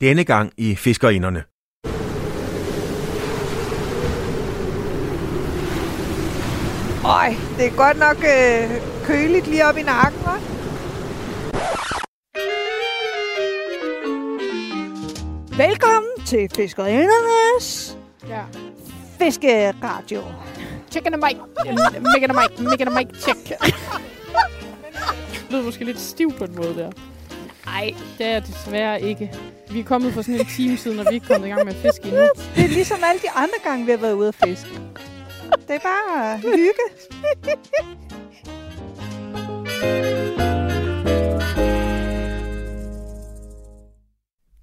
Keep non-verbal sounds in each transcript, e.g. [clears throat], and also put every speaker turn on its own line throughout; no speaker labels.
Denne gang i Fiskerinderne.
Øj, det er godt nok øh, køligt lige op i nakken, hva'? Velkommen til Fiskerindernes
Ja.
Fiskeradio.
Chicken and Mike. Megan and Mike. Megan and Mike. Check. [laughs] Det lyder måske lidt stiv på en måde der. Nej, det er jeg desværre ikke. Vi er kommet for sådan en time siden, og vi er ikke kommet i gang med at fiske endnu.
Det er ligesom alle de andre gange, vi har været ude at fiske. Det er bare hygge.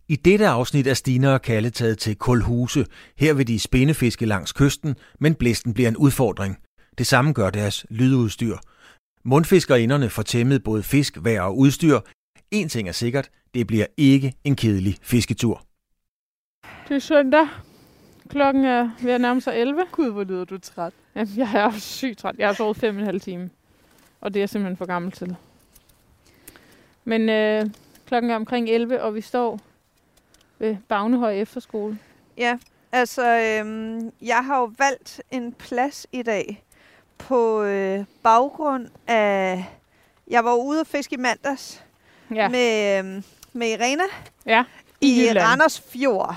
I dette afsnit er Stine og Kalle taget til Kulhuse. Her vil de spændefiske langs kysten, men blæsten bliver en udfordring. Det samme gør deres lydudstyr. Mundfiskerinderne får tæmmet både fisk, vejr og udstyr. En ting er sikkert, det bliver ikke en kedelig fisketur.
Det er søndag. Klokken er ved at nærme sig 11.
Gud, hvor lyder du træt.
Jamen, jeg er sygt træt. Jeg har sovet fem og en halv time. Og det er jeg simpelthen for gammel til. Men øh, klokken er omkring 11, og vi står ved Bagnehøj Efterskole.
Ja, altså, øhm, jeg har jo valgt en plads i dag på øh, baggrund af... Jeg var ude at fiske i mandags
Ja,
med, øhm, med Irena
ja,
i,
I Jylland.
Randers Fjord.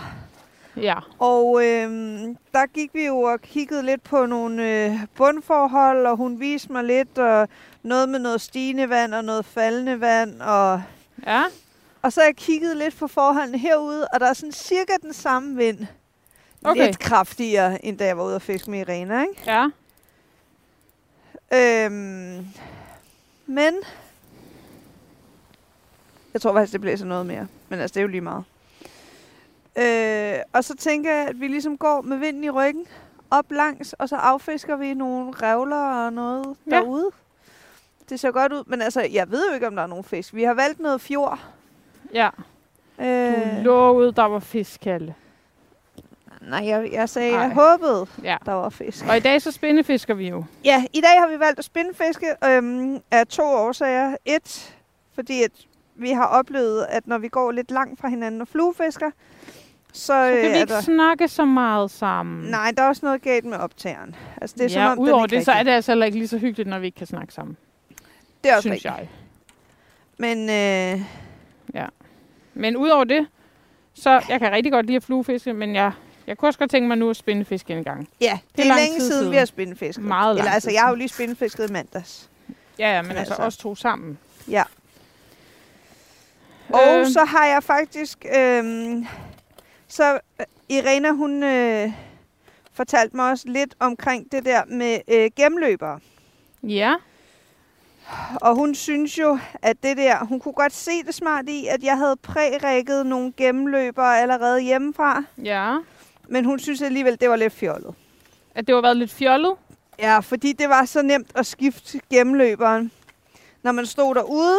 ja.
Og øhm, der gik vi jo og kiggede lidt på nogle øh, bundforhold, og hun viste mig lidt, og noget med noget stigende vand og noget faldende vand. Og,
Ja,
og så har jeg kigget lidt på forholdene herude, og der er sådan cirka den samme vind.
Okay.
Lidt kraftigere, end da jeg var ude at fiske med Irena, ikke?
ja.
Øhm, men jeg tror faktisk, det blæser noget mere. Men altså, det er jo lige meget. Øh, og så tænker jeg, at vi ligesom går med vinden i ryggen op langs, og så affisker vi nogle revler og noget
Ja.
derude. Det ser godt ud, men altså, jeg ved jo ikke, om der er nogen fisk. Vi har valgt noget fjord.
Ja,
Øh,
du lovede, der var fisk, Kalle.
nej, jeg, jeg sagde,
Ej.
jeg håbede,
Ja.
der var fisk.
Og i dag så spændefisker vi jo.
Ja, i dag har vi valgt at spindefiske øhm, af to årsager. Et, fordi at vi har oplevet, at når vi går lidt langt fra hinanden og fluefisker, så,
Så kan
øh,
vi ikke
der...
snakke så meget sammen.
Nej, der er også noget galt med optageren. Altså, det er
ja,
som om,
udover det, så er det altså heller ikke lige så hyggeligt, når vi ikke kan snakke sammen.
det er også
synes
rigtigt.
jeg.
Men øh,
Men udover det, så jeg kan rigtig godt lide at fluefiske, men jeg, jeg kunne også godt tænke mig nu at spændefiske en gang.
ja, det,
Det er
er længe siden,
siden.
vi har spindefisket.
Meget
Eller altså, jeg har jo lige spindefisket i mandags.
Ja, ja, men altså,
Altså.
os to sammen.
Ja. Og
Øh.
så har jeg faktisk... Øh, så Irena, hun øh, fortalte mig også lidt omkring det der med øh, gennemløbere.
Ja,
Og hun synes jo, at det der, hun kunne godt se det smart i, at jeg havde prærækket nogle gennemløbere allerede hjemmefra.
ja.
Men hun synes alligevel, det var lidt fjollet.
At det var været lidt fjollet.
Ja, fordi det var så nemt at skifte gennemløberen, når man stod derude.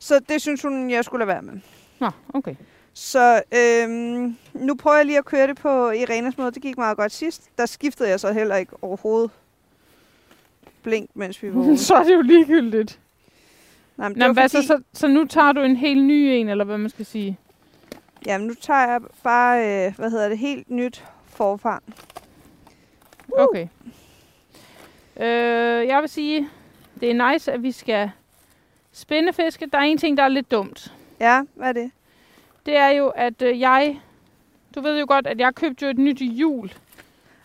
Så det synes hun, jeg skulle lade være med.
Nå, okay.
Så øhm, nu prøver jeg lige at køre det på Irenas måde. Det gik meget godt sidst. Der skiftede jeg så heller ikke overhovedet blink, mens vi var [laughs] ude.
så er det jo ligegyldigt.
Nej, men
Nå, men hvad
fordi,
så, så, så nu tager du en helt ny en, eller hvad man skal sige?
Jamen, nu tager jeg bare, øh, hvad hedder det, helt nyt forfang.
Okay. Øh, jeg vil sige, det er nice, at vi skal spændefiske. Der er en ting, der er lidt dumt.
Ja, hvad er det?
Det er jo, at øh, jeg... Du ved jo godt, at jeg købte jo et nyt hjul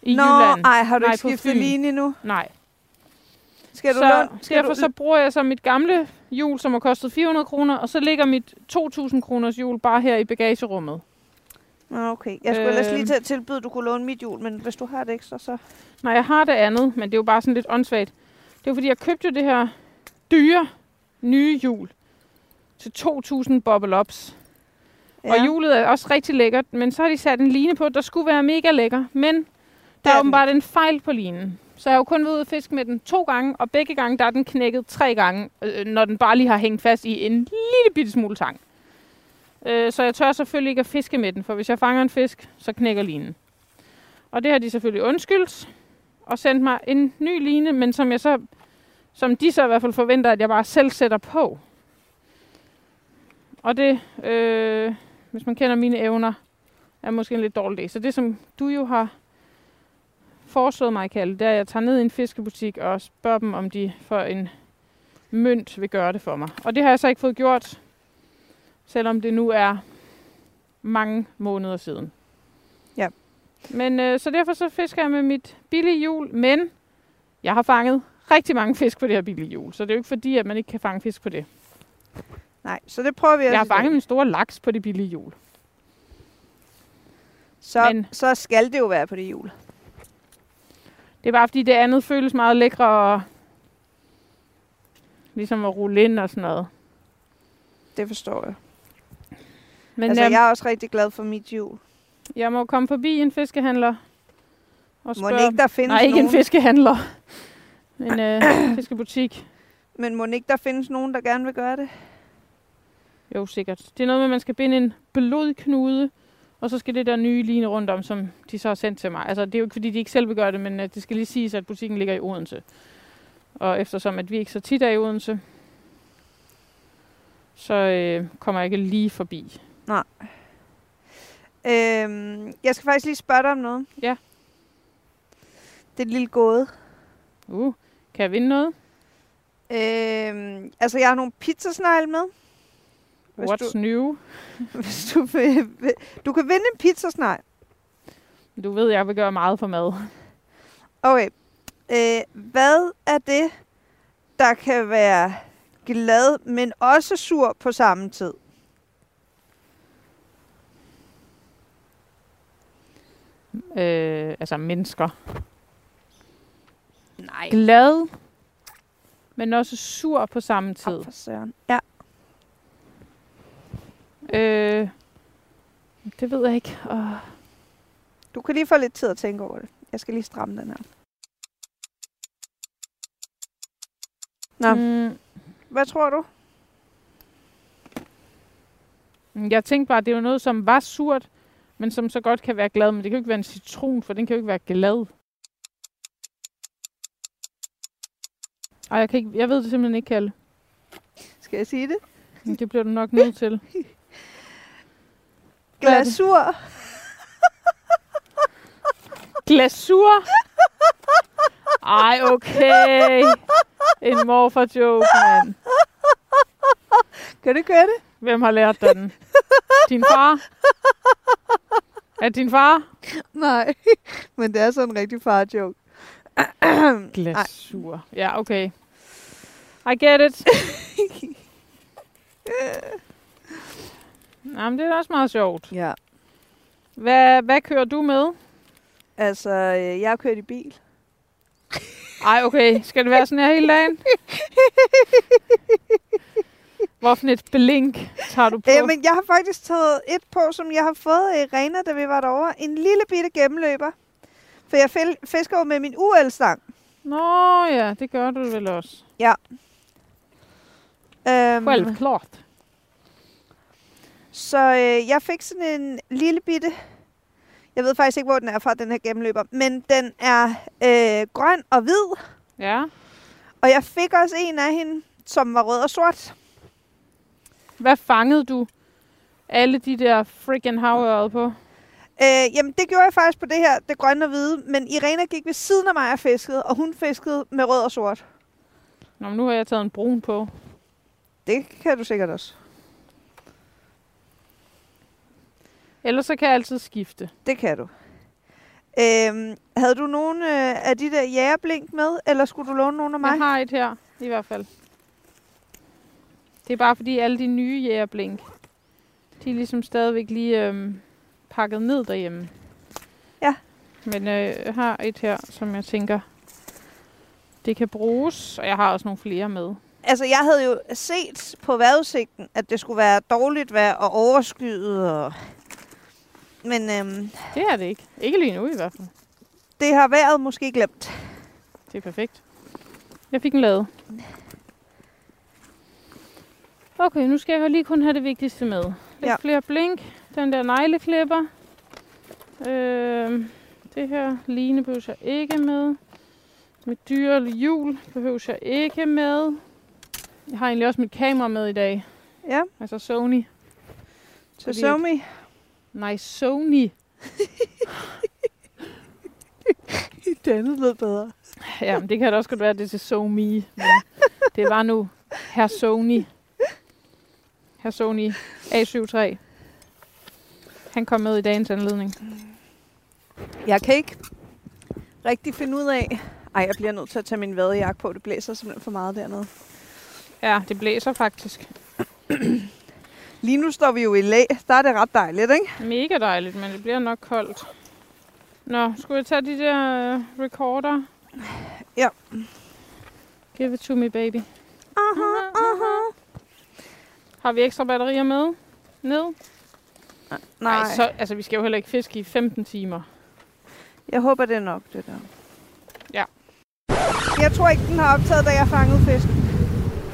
i
Nå,
Jylland.
ej, har du
Nej,
ikke skiftet linje nu?
Nej.
Skal du
så
låne? Skal
derfor
du,
så bruger jeg så mit gamle hjul, som har kostet 400 kroner, og så ligger mit 2.000 kroners hjul bare her i bagagerummet.
Nå, okay. Jeg skulle ellers lige
Øhm.
til at tilbyde, at du kunne låne mit hjul, men hvis du har det ekstra, så...
Nej, jeg har det andet, men det er jo bare sådan lidt åndssvagt. Det er jo fordi, jeg købte jo det her dyre nye hjul til 2.000 bobble ups. Ja. Og hjulet er også rigtig lækkert, men så har de sat en line på, der skulle være mega lækker. Men der
er
åbenbart en fejl på linen. Så jeg har jo kun været ude at fiske med den to gange, og begge gange der er den knækket tre gange, øh, når den bare lige har hængt fast i en lille bitte smule tang. Øh, så jeg tør selvfølgelig ikke at fiske med den, for hvis jeg fanger en fisk, så knækker linen. Og det har de selvfølgelig undskyldt, og sendt mig en ny line, men som jeg så, som de så i hvert fald forventer, at jeg bare selv sætter på. Og det øh, hvis man kender mine evner, er måske en lidt dårlig idé. Så det, som du jo har foreslået mig, Kalle, det er, at jeg tager ned i en fiskebutik og spørger dem, om de for en mønt vil gøre det for mig. Og det har jeg så ikke fået gjort, selvom det nu er mange måneder siden.
Ja.
Men øh, så derfor så fisker jeg med mit billige hjul, men jeg har fanget rigtig mange fisk på det her billige hjul, så det er jo ikke fordi, at man ikke kan fange fisk på det.
Nej, så det prøver vi
Jeg har fanget min store laks på det billige hjul.
Så,
men-
så skal det jo være på det jul.
Det er bare fordi, det andet føles meget lækre og ligesom at rulle ind og sådan noget.
Det forstår jeg.
Men
altså,
øhm,
jeg er også rigtig glad for mit jul.
jeg må komme forbi en fiskehandler og
Må
spørge...
ikke der findes
Nej, ikke
nogen,
en fiskehandler. En øh, fiskebutik.
men må ikke der findes nogen, der gerne vil gøre det?
Jo, sikkert. Det er noget med, at man skal binde en blodknude, og så skal det der nye ligne rundt om, som de så har sendt til mig. Altså, det er jo ikke, fordi de ikke selv vil gøre det, men øh, det skal lige siges, at butikken ligger i Odense. Og eftersom, at vi ikke så tit er i Odense, så øh, kommer jeg ikke lige forbi.
Øhm, jeg skal faktisk lige spørge dig om noget.
Ja.
Det er et lille gåde.
Uh, kan jeg vinde noget?
Øhm, altså, jeg har nogle pizzasnegle med. Hvis
What's
du,
new? [laughs]
hvis du, vil, vil, du kan vinde en pizzasnegl.
Du ved, jeg vil gøre meget for mad.
Okay. Øh, hvad er det, der kan være glad, men også sur på samme tid?
Øh, altså mennesker. Glad, men også sur på samme tid.
For søren. Ja.
Øh, det ved jeg ikke. Oh.
Du kan lige få lidt tid at tænke over det. Jeg skal lige stramme den her. Nå.
Mm,
Hvad tror du?
jeg tænkte bare, at det jo noget, som var surt, men som så godt kan være glad. Men det kan jo ikke være en citron, for den kan jo ikke være glad. Ej, jeg, kan ikke, jeg ved det simpelthen ikke, Kalle.
Skal jeg sige det?
Men Det bliver du nok nødt til. [laughs]
Glasur. [laughs]
Glasur? Ej, okay. En morfar joke, mand.
Kan du gøre det?
Hvem har lært dig den? Din far? Er det din far?
Nej. [laughs] Men det er sådan en rigtig far joke. [clears throat]
Glasur. Ja, okay. I get it. [laughs] Jamen, det er også meget sjovt.
Ja.
Hvad, hvad kører du med?
Altså, øh, jeg har kørt i bil.
Ej, okay. Skal det være sådan her hele dagen? Hvorfor et blink tager du på?
Øh, men jeg har faktisk taget et på, som jeg har fået af Rena, da vi var derovre. En lille bitte gennemløber. For jeg fisker jo med min UL-stang.
Nå ja, det gør du vel også.
Øhm,
Självklart.
Så øh, jeg fik sådan en lille bitte... Jeg ved faktisk ikke, hvor den er fra, den her gennemløber. Men den er øh, grøn og hvid.
Ja.
Og jeg fik også en af hende, som var rød og sort.
Hvad fangede du alle de der freaking havørred på?
Øh, jamen, det gjorde jeg faktisk på det her, det grønne og hvide. Men Irena gik ved siden af mig og fiskede, og hun fiskede med rød og sort.
Nå, men nu har jeg taget en brun på.
Det kan du sikkert også.
Ellers så kan jeg altid skifte.
Det kan du. Øhm, havde du nogen øh, af de der jægerblink med, eller skulle du låne nogen af mig?
Jeg har et her, i hvert fald. Det er bare fordi alle de nye jægerblink, de er ligesom stadigvæk lige øhm, pakket ned derhjemme.
Ja.
Men øh, jeg har et her, som jeg tænker, det kan bruges, og jeg har også nogle flere med.
Altså, jeg havde jo set på vejrudsigten, at det skulle være dårligt vejr og overskyet. Og... Men øhm,
Det er det ikke. Ikke lige nu i hvert fald.
det har været måske glemt.
Det er perfekt. Jeg fik en lavet. Okay, nu skal jeg jo lige kun have det vigtigste med. Lidt
Ja.
ja. flere blink. Den der negleklipper. Øh, det her line behøver jeg ikke med. Mit dyre hjul behøver jeg ikke med. Jeg har egentlig også mit kamera med i dag.
Ja.
Altså Sony.
Så
at-
me.
Nej, Sony. [laughs]
Det andet lød bedre.
Ja, men det kan da også godt være, at det er til. Men det var nu herr Sony. Herr Sony A73. Han kom med i dagens anledning.
Jeg kan ikke rigtig finde ud af... Ej, jeg bliver nødt til at tage min vadejakke på. Det blæser simpelthen for meget dernede.
Ja, det blæser faktisk.
Lige nu står vi jo i læ. Der er det ret dejligt, ikke?
Mega dejligt, men det bliver nok koldt. Nå, skulle jeg tage de der uh, recorder?
Ja.
Give it to me, baby.
Aha, aha.
Har vi ekstra batterier med? Ned?
Nej,
Ej, så, altså, vi skal jo heller ikke fiske i 15 timer.
jeg håber, det er nok, det der.
Ja.
Jeg tror ikke, den har optaget, da jeg fangede fisk.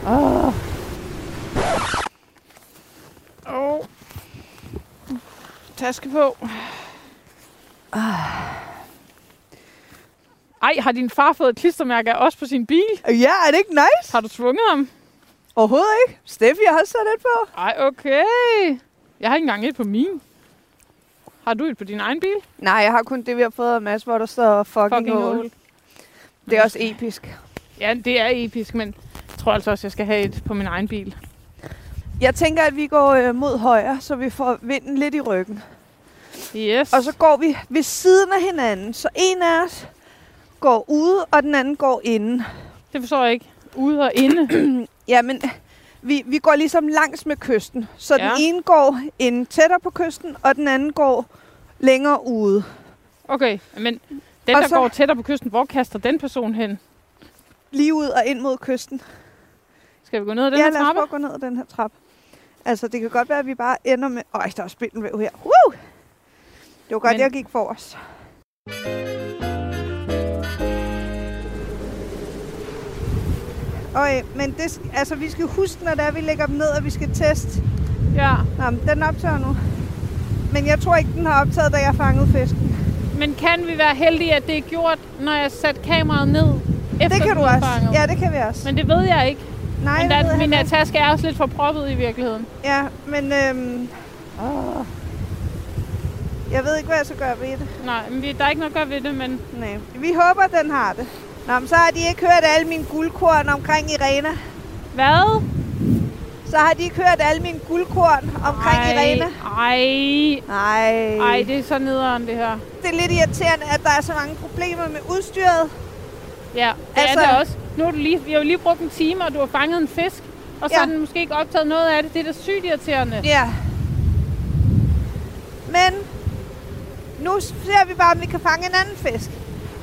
Åh. Oh. Taske på. Ej, har din far fået et klistermærke af os på sin bil?
Ja, er det ikke nice?
Har du tvunget ham?
Overhovedet ikke. Steffi har også sat et på.
Ej, okay. Jeg har ikke engang et på min. Har du et på din egen bil?
Nej, jeg har kun det, vi har fået af Mads, hvor der står fucking,
Fucking hul.
Det er også episk.
Ja, det er episk, men tror altså også, jeg skal have et på min egen bil.
Jeg tænker, at vi går øh, mod højre, så vi får vinden lidt i ryggen.
Yes.
Og så går vi ved siden af hinanden, så en af os går ude, og den anden går inde.
Det forstår jeg ikke. Ude og inde. [clears throat]
Jamen, vi, vi går ligesom langs med kysten. Så ja.
Ja.
den ene går ind tættere på kysten, og den anden går længere ude.
Okay, men den,
Og
der
så-
går tættere på kysten, hvor kaster den person hen?
Lige ud og ind mod kysten.
Skal vi gå ned ad den
ja,
her
lad os
trappe?
prøve at gå ned ad den her trappe. Altså, det kan godt være, at vi bare ender med... Øj, der er spindelvæv her. Woo! Det var godt,
Men-
jeg gik for os. Okay, men det, altså, vi skal huske, når det er, vi lægger dem ned, at vi skal teste.
Ja,
Nå, men den optager nu. Men jeg tror ikke, den har optaget, da jeg fangede fisken.
men kan vi være heldige, at det er gjort, når jeg satte kameraet ned? Efter
det kan du også.
fanget?
Ja, det kan vi også.
Men det ved jeg ikke.
Nej,
men
det ved
der,
jeg
min
ikke.
taske er også lidt for proppet i virkeligheden.
Ja, men øhm, åh. jeg ved ikke, hvad jeg skal gøre ved det.
Nej, men vi, der er ikke noget at gøre ved det, men
Nej. Vi håber, den har det. Nå, men så har de ikke hørt alle mine guldkorn omkring Irena.
hvad?
Så har de ikke hørt alle mine guldkorn omkring
ej,
Irena.
Ej,
Nej.
ej, det er så nederen det her.
Det er lidt irriterende, at der er så mange problemer med udstyret.
Ja, det
Altså-
er det også. Nu har du lige, vi har jo lige brugt en time, og du har fanget en fisk. Og så
Ja.
har den måske ikke optaget noget af det. Det er da sygt irriterende.
Ja. Men nu ser vi bare, om vi kan fange en anden fisk.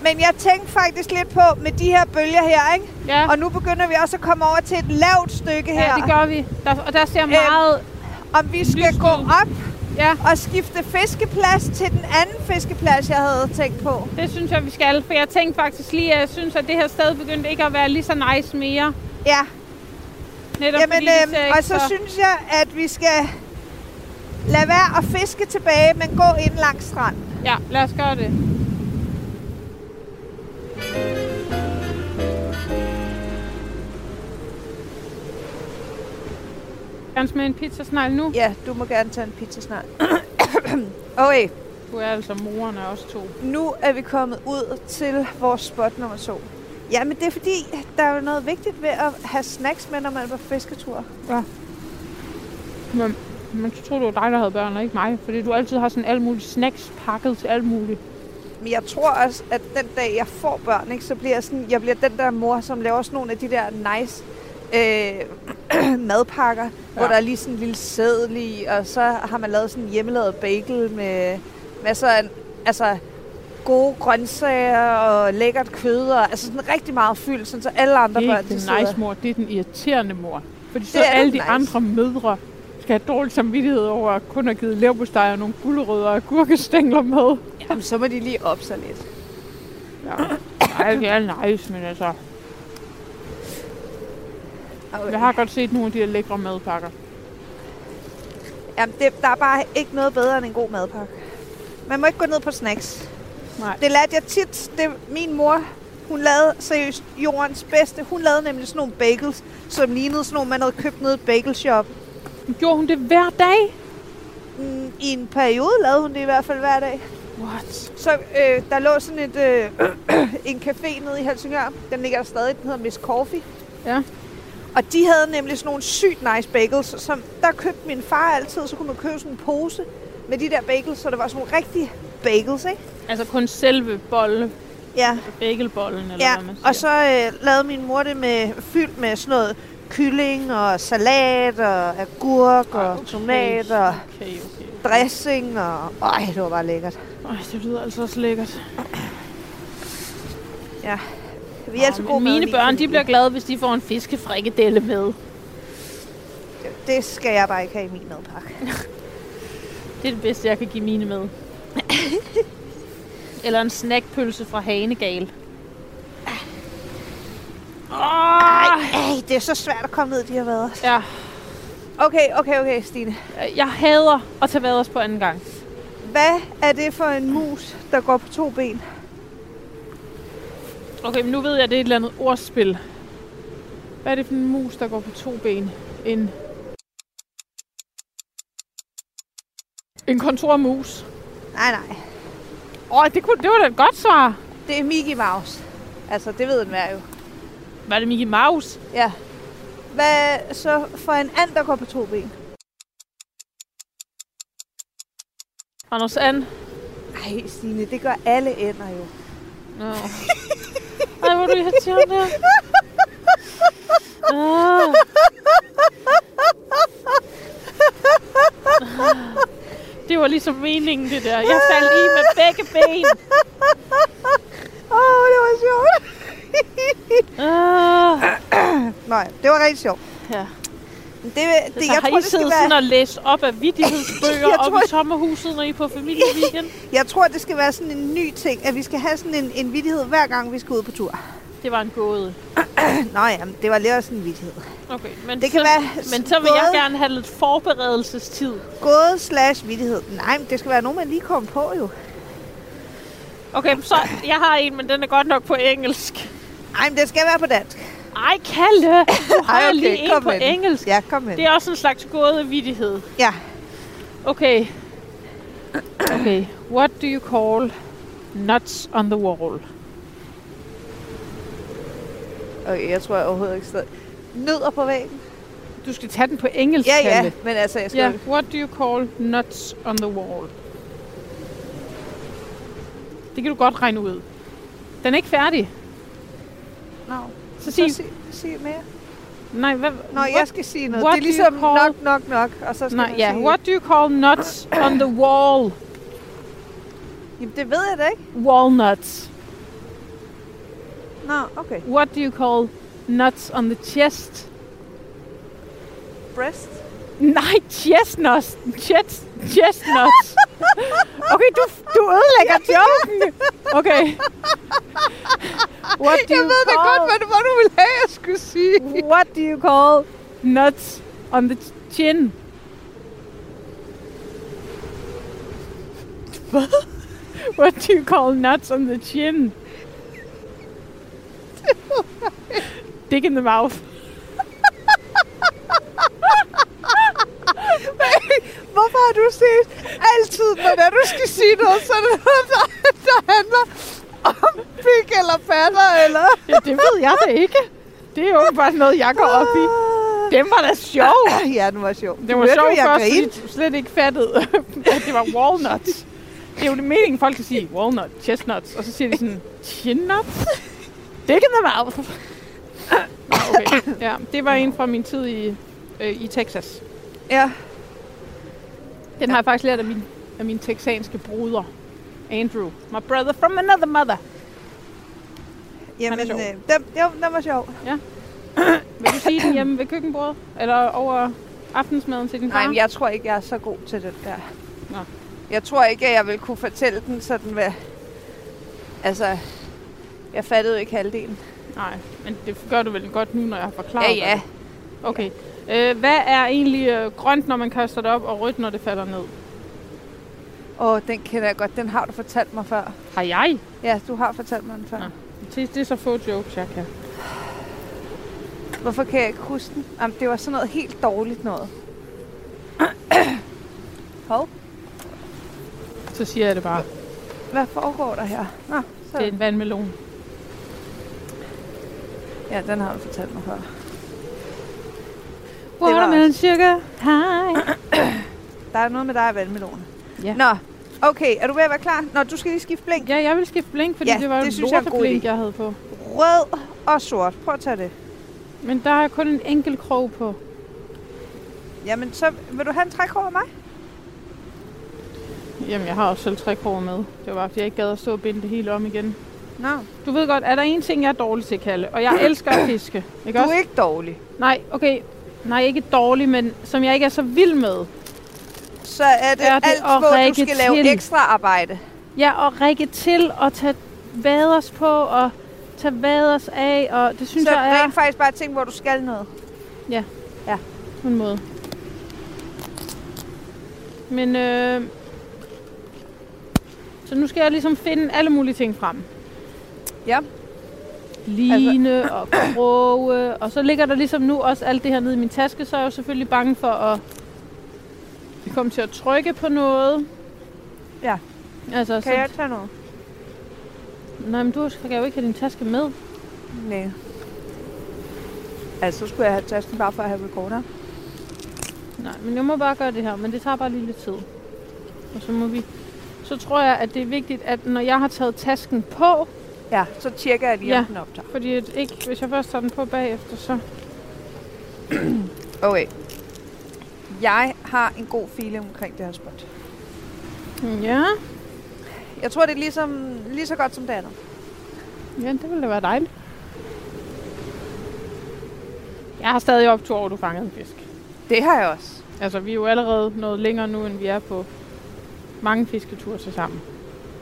Men jeg tænkte faktisk lidt på med de her bølger her, ikke?
Ja,
Og nu begynder vi også at komme over til et lavt stykke her.
ja det gør vi. Der, og der ser meget...
Om vi skal
Lyst
gå op
Ja,
og skifte fiskeplads til den anden fiskeplads, jeg havde tænkt på.
det synes jeg, vi skal. For jeg tænkte faktisk lige, at jeg synes, at det her sted begyndte ikke at være lige så nice mere.
Ja,
Netop
Jamen,
fordi det
øhm, og så synes jeg, at vi skal lade være at fiske tilbage, men gå ind langs stranden.
Ja, lad os gøre det. Gerne smage en pizzasnegl nu.
Ja, du må gerne tage en pizza snart. [coughs] okay,
Du er altså moren af os to.
nu er vi kommet ud til vores spot nummer to. Ja, men det er fordi, der er jo noget vigtigt ved at have snacks med, når man er på fisketur.
Men, men så troede du, var dig, der havde børn, og ikke mig. Fordi du altid har sådan alle mulige snacks pakket til alt muligt.
Men jeg tror også, at den dag, jeg får børn, ikke, så bliver jeg, sådan, jeg bliver den der mor, som laver sådan nogle af de der nice øh, [clears throat] madpakker, ja. hvor der er lige sådan en lille sædel i, og så har man lavet sådan en hjemmelavet bagel med masser af altså, gode grøntsager og lækkert kød, og altså sådan rigtig meget fyld, sådan, så alle andre
Det er
børn,
den nice mor, det er den irriterende mor. Fordi så
er
alle de
nice.
andre mødre skal have dårlig samvittighed over at kun have givet leverpostej og nogle gulerødder og gurkestængler med.
Jamen, så må de lige op sig lidt.
Ja. Ej, det er nice, men altså... Jeg har godt set nogle af de her lækre madpakker.
Jamen, det, der er bare ikke noget bedre end en god madpakke. Man må ikke gå ned på snacks.
Nej.
Det lærte jeg tit. Det, min mor, hun lavede seriøst jordens bedste. Hun lavede nemlig sådan nogle bagels, som lignede sådan nogle, man havde købt ned i bagelshop.
Gjorde hun det hver dag?
Mm, I en periode lavede hun det i hvert fald hver dag.
What?
Så øh, der lå sådan et, øh, [clears throat] en café nede i Helsingør. Den ligger der stadig. Den hedder Miss Coffee.
Ja.
Og de havde nemlig sådan nogle sygt nice bagels, som der købte min far altid. Så kunne man købe sådan en pose med de der bagels, så det var sådan nogle rigtige bagels, ikke?
Altså kun selve bolle,
Ja,
bagelbollen, eller
ja.
hvad man siger.
og så øh, lavede min mor det med fyldt med sådan noget kylling og salat og agurk og
Okay,
tomat og
Okay, okay.
dressing og... Ej, det var bare lækkert.
Ej, det lyder altså også lækkert.
Ja. Vi er altid
Nå,
gode
Mine børn, de bliver glade, hvis de får en fiskefrikadelle med.
Det skal jeg bare ikke have i min madpakke.
Det er det bedste, jeg kan give mine med. [laughs] Eller en snackpølse fra Hanegal.
Ej, ej, det er så svært at komme ned, de har været.
Ja,
Okay, okay, okay, Stine.
jeg hader at tage vaders på anden gang.
Hvad er det for en mus, der går på to ben?
Okay, men nu ved jeg, at det er et eller andet ordspil. Hvad er det for en mus, der går på to ben? En... En kontormus.
Nej, nej.
Åh, det, kunne, det var da et godt svar.
Det er Mickey Mouse. Altså, det ved enhver jo.
Var det Mickey Mouse?
Ja. Hvad så for en and, der går på to ben?
Anders And?
Ej, Stine, det gør alle ænder jo.
Nå. [laughs] Ej, hvor er du irriterende. Ah. Det var ligesom meningen, det der. Jeg faldt i med begge ben.
Åh, oh, det var sjovt.
Ah.
Nej, det var rigtig sjovt.
Ja.
Det, det,
Det,
jeg,
har
tror,
I
det
siddet sådan
være,
og læst op af vittighedsbøger [laughs]
Jeg
op
tror-
i sommerhuset, når I er på familieweekend? [laughs]
jeg tror, det skal være sådan en ny ting, at vi skal have sådan en, en vittighed hver gang, vi skal ud på tur.
Det var en gåde. [clears throat]
Nå ja, det var lidt også en vittighed.
Okay, men,
Det kan
så,
være
men så vil jeg
både-
gerne have lidt forberedelsestid.
Gåde slash vittighed. Nej, men det skal være nogen, man lige kommer på jo.
Okay, så jeg har en, men den er godt nok på engelsk.
Nej, men det skal være på dansk.
Ej, Kalle! Du [laughs] har
Ej,
okay, lige en på
den.
engelsk.
Ja, kom med.
Det er også en slags gådevittighed.
Ja.
Okay. Okay. What do you call nuts on the wall?
Okay, jeg tror jeg overhovedet ikke stadig. Nødder på væggen?
Du skal tage den på engelsk,
Ja, ja,
Kalle.
men altså, jeg skal...
Ja, what do you call nuts on the wall? Det kan du godt regne ud. Den er ikke færdig.
Nå,
Så
så
sig,
sig, sig mere.
nej, hvad,
jeg skal sige noget.
what
det er
do you
ligesom
call-
nok, nok, nok. Og så skal
nej, ja,
sige...
what do you call nuts on the wall?
Jamen, det ved jeg da ikke.
Walnuts.
Nå, okay.
What do you call nuts on the chest?
Breast?
Nej, chestnuts. Chest, chestnuts. Okay, du, du ødelægger joken. Okay. What do
Jeg
you
ved da
call,
godt, hvad var, du ville have, jeg skulle sige.
What do you call nuts on the chin? Hvad? What do you call nuts on the chin? Dick in the mouth. [laughs]
Har du set altid, når det du skal sige noget, så er det noget, der, der handler om pik eller patter, eller...
Ja, det ved jeg da ikke. Det er jo bare noget, jeg går op i. Den var da sjov. [laughs]
Ja, den var sjov.
Det var sjovt
du, jeg
først, fordi du slet ikke fattede, [laughs] at det var walnuts. Det er jo det meningen, folk kan sige walnut, chestnuts, og så siger de sådan, chin nuts? Dick in the mouth. Nå, Okay, ja, det var en fra min tid i, øh, i Texas.
Ja,
Den har jeg faktisk lært af min, af min texanske bruder, Andrew. My brother from another mother.
jamen, øh, den, jo, den var sjov. [coughs]
Vil du sige den hjemme ved køkkenbordet? Eller over aftensmaden til din far?
Nej, men jeg tror ikke, jeg er så god til den der.
Nå.
Jeg tror ikke, at jeg vil kunne fortælle den sådan med... Altså, jeg fattede jo ikke halvdelen.
Nej, men det gør du vel godt nu, når jeg har forklaret
Ja, ja.
det. Okay. Øh, hvad er egentlig øh, grønt, når man kaster det op, og rødt, når det falder ned?
Åh, den kender jeg godt. Den har du fortalt mig før.
Har jeg?
Ja, du har fortalt mig den før.
Nå. Det, det er så få jokes, jeg kan.
Hvorfor kan jeg ikke huske den? Jamen, det var sådan noget helt dårligt noget. [coughs] Hov,
Så siger jeg det bare.
hvad foregår der her? Nå, så.
Det er en vandmelon.
Ja, den har du fortalt mig før.
Watermelon sugar high. [coughs]
Der er noget med dig og vandmeloner.
Ja.
Nå, okay, er du ved at være klar? Nå, du skal lige skifte blink.
Ja, jeg vil skifte blink, fordi
Ja,
det var jo
det
et
synes jeg er en idé.
jeg havde på.
Rød og sort. Prøv at tage det.
Men der er kun en enkelt krog på.
Jamen, så vil du have en træk over mig?
Jamen, jeg har også selv tre kroger med. Det var bare, fordi jeg ikke gad at stå og binde det hele om igen.
Nå,
Du ved godt, er der en ting, jeg er dårlig til, Kalle? Og jeg elsker at [coughs] fiske. Ikke
du
også?
er ikke dårlig.
Nej, okay. Nej, ikke dårlig, men som jeg ikke er så vild med.
Så er det,
Er det
alt, hvor du skal lave
til?
ekstra arbejde.
Ja, og række til og tage vaders på og tage vaders af. Og det synes
så
jeg er
rent faktisk bare ting, hvor du skal noget.
på en måde. Men øh, så nu skal jeg ligesom finde alle mulige ting frem.
Ja.
Line altså. og kroge, og så ligger der ligesom nu også alt det her nede i min taske, så er jeg jo selvfølgelig bange for at komme til at trykke på noget.
Ja.
Altså,
Kan
så,
jeg tage noget?
Nej, men du skal jo ikke have din taske med.
Nej. Altså, så skulle jeg have tasken bare for at have recorder.
Nej, men jeg må bare gøre det her, men det tager bare lige lidt tid. Og så må vi... Så tror jeg, at det er vigtigt, at når jeg har taget tasken på,
Ja, så tjekker jeg lige, om
Ja.
den optager.
fordi at ikke, hvis jeg først tager den på bagefter, så... [clears throat]
Okay. Jeg har en god feeling omkring det her spot.
Ja,
Jeg tror, det er ligesom, lige så godt som det andet.
ja det ville da være dejligt. Jeg har stadig optur over, at du fangede en fisk.
Det har jeg også.
Altså, vi er jo allerede noget længere nu, end vi er på mange fisketure til sammen.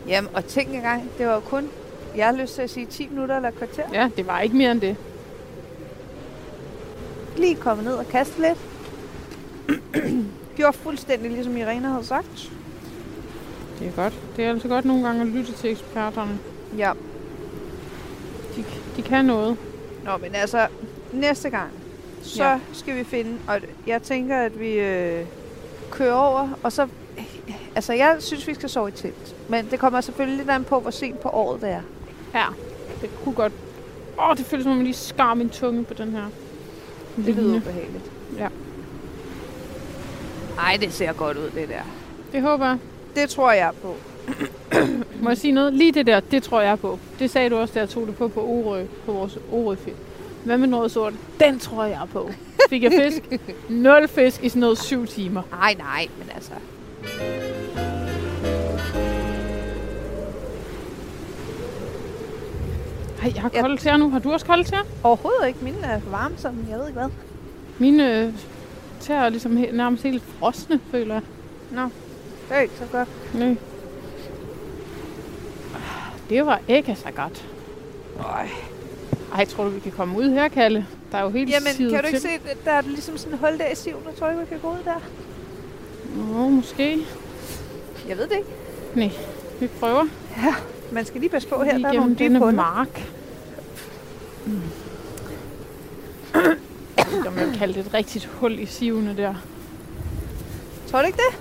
Jamen, og tænk engang, det var jo kun, jeg har lyst til at sige 10 minutter eller kvarter.
Ja, det var ikke mere end det.
Lige komme ned og kaste lidt. Gjorde fuldstændig ligesom Irene havde sagt.
Det er godt. Det er altså godt nogle gange at lytte til eksperterne.
Ja.
De, de kan noget.
Nå, men altså, næste gang, så
ja.
skal vi finde, og jeg tænker, at vi øh, kører over, og så, altså jeg synes, vi skal sove i telt. Men det kommer selvfølgelig lidt an på, hvor sent på året det er.
Ja, det kunne godt... Åh, det føles som om, jeg lige skar min tunge på den her.
Det lyder ubehageligt.
Ja.
Ej, det ser godt ud, det der.
Det håber jeg.
Det tror jeg på. [clears throat]
Må jeg sige noget? Lige det der, det tror jeg på. Det sagde du også, da jeg tog det på på Orø, på vores Orø-film. Hvad med noget sort? Den tror jeg på. Fik jeg fisk? [laughs] Nul fisk i sådan noget syv timer.
Nej, nej, men altså...
Ej, jeg har
Jeg-
koldt her nu. Har du også koldt her?
Overhovedet ikke. Mine er varme, sådan jeg ved ikke hvad.
Mine øh, tæer er ligesom he- nærmest helt frosne, føler jeg.
Det er ikke så godt.
Nej. Det var ikke så godt.
Øj.
Ej, tror du, vi kan komme ud her, Kalle? Der er jo helt
Jamen,
sivet
kan du ikke
til.
se, der er ligesom sådan et hul der i siven, og tror ikke, vi kan gå ud der?
Åh, måske.
Jeg ved det ikke.
Vi prøver.
Man skal lige passe på her,
Lige
der er nogle dybe huller.
mark. Kan man kalde det et rigtigt hul i sivene der.
Tror du ikke det?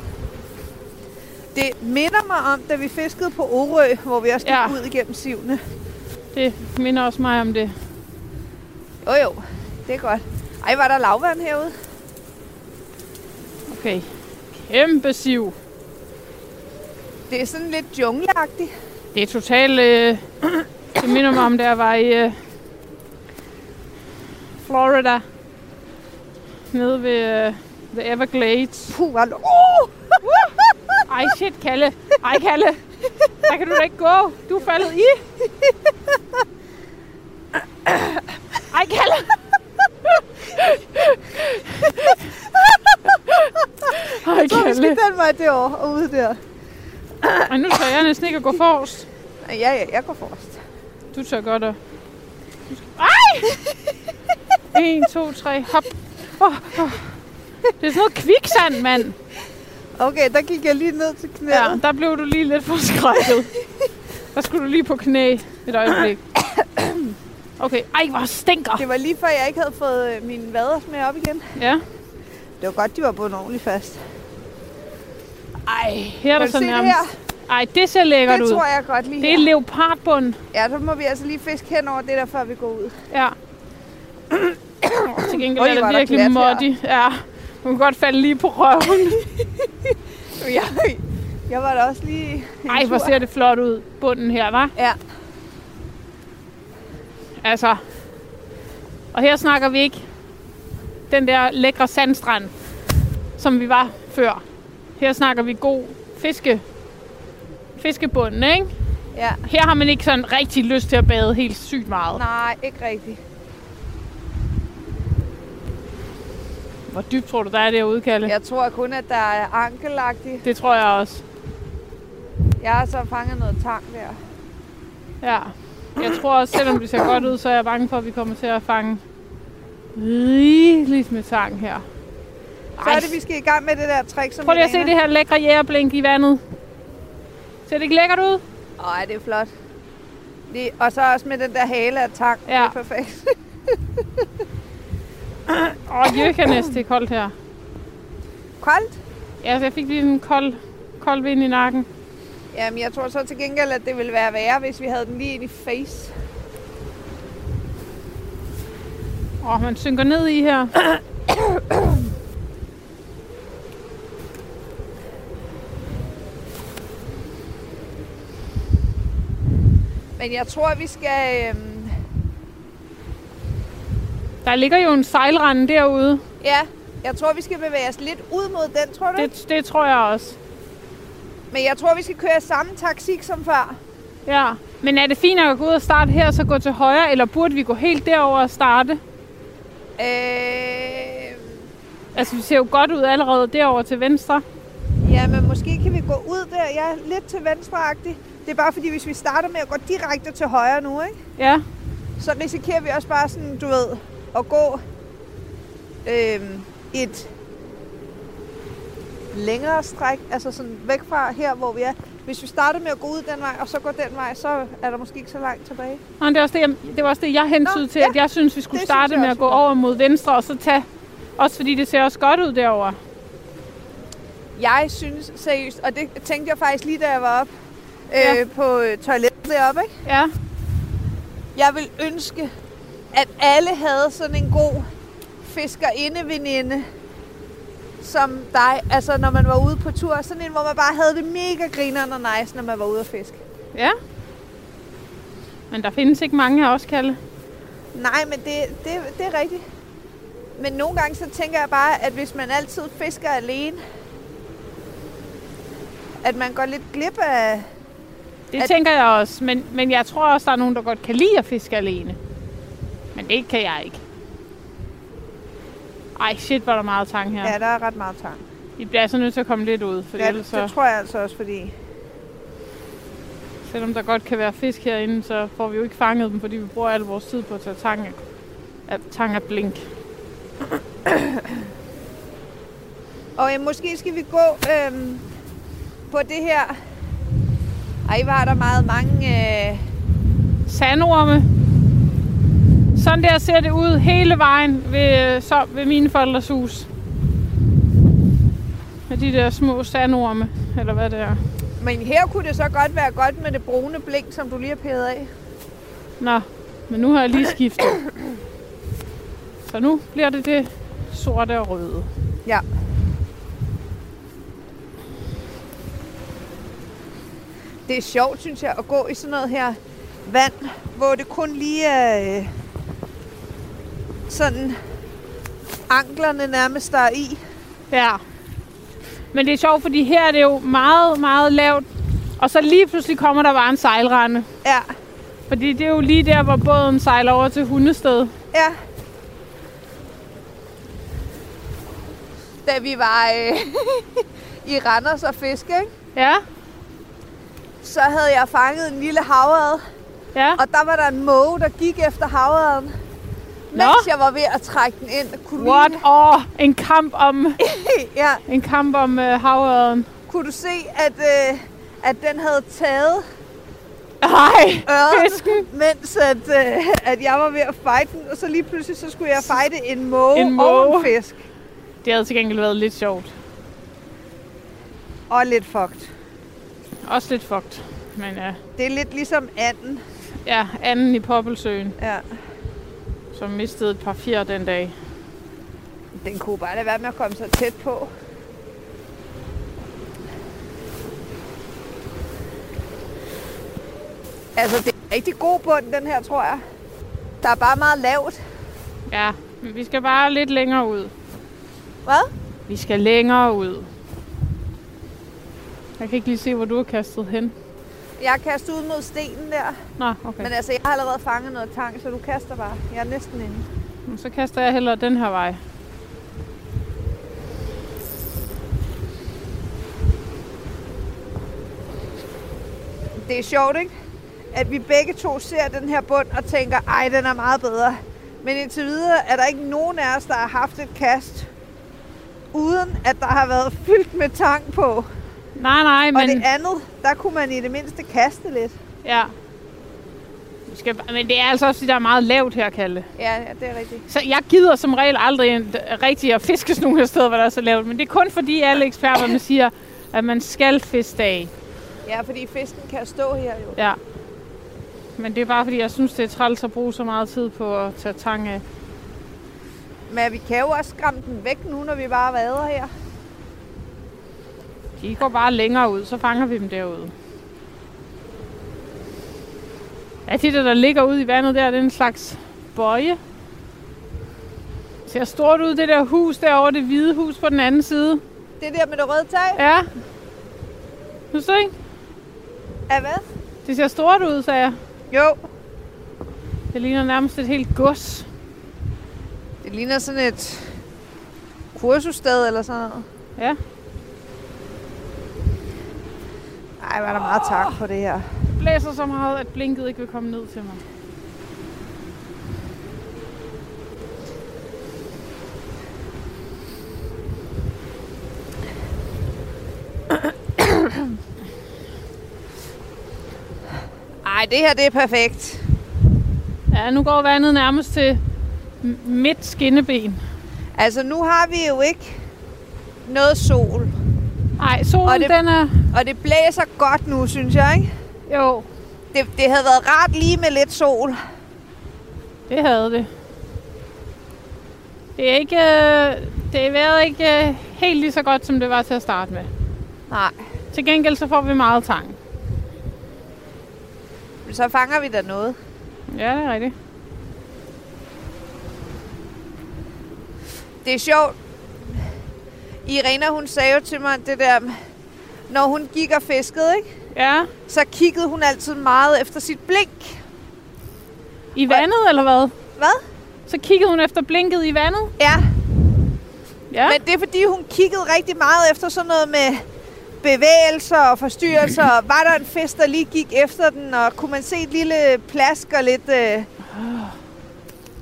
Det minder mig om, da vi fiskede på Orø, hvor vi også gik
ja.
ud igennem sivene.
Det minder også mig om det.
Jo jo, det er godt. Ej, var der lavvand herude?
Okay. Kæmpe siv.
Det er sådan lidt jungleagtigt.
Det er totalt... Øh, det minder mig om, da jeg var i øh, Florida. Nede ved øh, The Everglades.
Puh, uh!
Ej, shit, Kalle. Ej, Kalle. Der kan du da ikke gå. Du er faldet i. Ej, Kalle. Ej,
Så
Kalle.
den vej derovre og ude der.
Ej, nu tør jeg næsten ikke at gå forrest.
Ja, ja, jeg går forrest.
Du tør godt at... Ej! 1, 2, 3, hop. Oh, oh. Det er sådan noget kviksand, mand.
Okay, der gik jeg lige ned til knæet.
Ja, der blev du lige lidt forskrækket. Der skulle du lige på knæ et øjeblik. Okay, ej, hvor stinker.
Det var lige før, jeg ikke havde fået øh, mine vader med op igen.
Ja,
Det var godt, de var bundet ordentligt fast.
Ej, her er der så
se det
nærmest...
her?
Ej, det ser lækkert
Det
ud.
tror jeg godt lige
Det er
her.
leopardbund.
Ja, så må vi altså lige fiske hen over det der, før vi går ud.
Ja. [coughs] Til gengæld
Oj,
er det virkelig moddy. Ja. Du kan godt falde lige på røven. [laughs]
Jeg, jeg var da også lige
Ej, hvor ser det flot ud, bunden her, var.
Ja,
Altså. Og her snakker vi ikke den der lækre sandstrand, som vi var før. Her snakker vi god fiske. Fiskebunden, ikke?
ja.
Her har man ikke sådan rigtig lyst til at bade helt sygt meget.
Nej, ikke rigtigt.
Hvor dybt tror du, der er derude, Kalle?
Jeg tror kun, at der er ankelagtigt.
Det tror jeg også.
Jeg har så fanget noget tang der.
Ja. Jeg tror også, selvom det ser godt ud, så er jeg bange for, at vi kommer til at fange rigeligt med tang her.
Så er det, vi skal i gang med det der trick, som
Prøv lige at se det her lækre jægerblink i vandet. Ser det ikke lækkert ud?
Ej, det er flot. Lige, og så også med den der hale af tang.
Ja.
Det er perfekt. [laughs]
Åh, oh, jøkanes, det er koldt her.
Koldt?
Ja, så jeg fik lige en kold, kold vind i nakken.
Jamen, jeg tror så til gengæld, at det ville være værre, hvis vi havde den lige ind i face.
Åh, oh, man synker ned i her.
Men jeg tror, vi skal... Øhm,
Der ligger jo en sejlrende derude.
ja, jeg tror, vi skal bevæge os lidt ud mod den, tror du? Det...
Det, tror jeg også.
Men jeg tror, vi skal køre samme taktik som før.
Ja. Men er det fint at gå ud og starte her, så gå til højre, eller burde vi gå helt derover og starte?
Øh,
Altså, vi ser jo godt ud allerede derover til venstre.
ja, men måske kan vi gå ud der. Ja, lidt til venstreagtigt. Det er bare fordi, hvis vi starter med at gå direkte til højre nu, ikke?
Ja,
så risikerer vi også bare sådan, du ved, at gå øhm, et længere stræk, altså sådan væk fra her, hvor vi er. Hvis vi starter med at gå ud den vej, og så går den vej, så er der måske ikke så langt tilbage.
Nå, det, er også det, jeg, det var også det, jeg hentydede
Nå,
til,
ja.
at jeg synes, vi skulle
Det
starte med at gå over mod venstre, og så tage... Også fordi det ser også godt ud derovre.
Jeg synes seriøst, og det tænkte jeg faktisk lige, da jeg var op
Ja.
øh, på øh, toilettet deroppe, ikke?
Ja,
Jeg vil ønske, at alle havde sådan en god fiskerinde-veninde, som dig, altså når man var ude på tur. Sådan en, hvor man bare havde det mega grineren og nice, når man var ude at fiske.
ja. Men der findes ikke mange af os, Kalle.
Nej, men det, det, det er rigtigt. Men nogle gange så tænker jeg bare, at hvis man altid fisker alene, at man går lidt glip af...
Det
at...
tænker jeg også, men, men jeg tror også, der er nogen, der godt kan lide at fiske alene. Men det kan jeg ikke. Ej, shit, hvor er der meget tang her.
Ja, der er ret meget tang.
Vi bliver altså nødt til at komme lidt ud, for
Ja,
ellers
det
så,
tror jeg altså også, fordi...
selvom der godt kan være fisk herinde, så får vi jo ikke fanget dem, fordi vi bruger al vores tid på at tage tang af, tang af blink. [clears throat]
Og øh, måske skal vi gå øhm, på det her... Ej, er der meget mange... Øh...
Sandorme. Sådan der ser det ud hele vejen ved, så, ved mine forældres hus. Med de der små sandorme, eller hvad det er.
Men her kunne det så godt være godt med det brune blink, som du lige har pædet af.
Nå, men nu har jeg lige skiftet. Så nu bliver det det sorte og røde.
Ja. Det er sjovt, synes jeg, at gå i sådan noget her vand, hvor det kun lige er øh, sådan anklerne nærmest der er i.
Ja. Men det er sjovt, fordi her er det jo meget, meget lavt. Og så lige pludselig kommer der bare en sejlrende.
Ja,
Fordi det er jo lige der, hvor båden sejler over til Hundested.
ja. Da vi var øh, [laughs] i Randers og fiske, ikke?
Ja,
så havde jeg fanget en lille havrad,
ja.
og der var der en måge, der gik efter havraden. Mens jeg var ved at trække den ind. Kunne,
What? Åh, oh, en kamp om, [laughs]
ja,
en kamp om uh, havørden.
kunne du se, at, øh, at den havde taget
Ej,
ørren,
fisken.
mens at, øh, at jeg var ved at fight den, og så lige pludselig så skulle jeg fighte en måge,
En
og
måge.
en fisk.
Det havde til gengæld været lidt sjovt.
Og lidt fugt.
Også lidt fugt. Men ja,
Det er lidt ligesom anden.
ja anden i Poppelsøen,
Ja.
Som mistede et par fjer den dag.
Den kunne bare lade være med at komme så tæt på. Altså, det er rigtig god bund, den her, tror jeg. Der er bare meget lavt.
Ja, vi skal bare lidt længere ud.
Hvad?
Vi skal længere ud. Jeg kan ikke lige se, hvor du er kastet hen.
Jeg har kastet ud mod stenen der.
Nå, okay.
Men altså, jeg har allerede fanget noget tang, så du kaster bare. Jeg er næsten inde.
Så kaster jeg hellere den her vej.
Det er sjovt, ikke? At vi begge to ser den her bund og tænker, ej, den er meget bedre. Men indtil videre er der ikke nogen af os, der har haft et kast, uden at der har været fyldt med tang på.
Nej, nej,
Og
men...
det andet, der kunne man i det mindste kaste lidt.
Ja. Vi skal, men det er altså også, fordi der er meget lavt her, Kalle.
Ja, ja det er rigtigt.
Så jeg gider som regel aldrig en, rigtig at fiske sådan nogle steder, hvor der er så lavt. Men det er kun fordi alle eksperterne [coughs] siger, at man skal fiske af.
Ja, fordi fisken kan stå her jo.
Ja. Men det er bare fordi, jeg synes, det er træls at bruge så meget tid på at tage tang af.
Men vi kan jo også skræmme den væk nu, når vi bare vader her.
De går bare længere ud, så fanger vi dem derude. Ja, det der, der ligger ude i vandet der, det er en slags bøje. Det ser stort ud, det der hus derovre, det hvide hus på den anden side.
Det der med det røde tag.
Ja. Synes du ikke?
Ja, hvad?
Det ser stort ud, sagde jeg.
Jo,
Det ligner nærmest et helt gods.
det ligner sådan et kursussted eller sådan noget.
Ja.
Ej, var der meget tak på det her.
Det blæser så meget, at blinket ikke vil komme ned til mig.
Ej, det her det er perfekt.
Ja, nu går vandet nærmest til midt skinneben.
Altså, nu har vi jo ikke noget sol.
Nej, solen
Og det-
den er...
Og det blæser godt nu, synes jeg, ikke?
Jo,
Det, det havde været rart lige med lidt sol.
det havde det. Det er ikke... øh, Det er været ikke øh, helt lige så godt, som det var til at starte med.
Nej,
Til gengæld så får vi meget tang.
så fanger vi da noget.
Ja, det er rigtigt.
Det er sjovt. Irina, hun sagde jo til mig det der, når hun gik og fiskede, ikke?
Ja,
så kiggede hun altid meget efter sit blink.
i vandet eller hvad?
Hvad?
Så kiggede hun efter blinket i vandet.
Ja,
Ja.
men det er fordi, hun kiggede rigtig meget efter sådan noget med bevægelser og forstyrrelser. Var der en fisk, der lige gik efter den, og kunne man se et lille plask og lidt... Øh...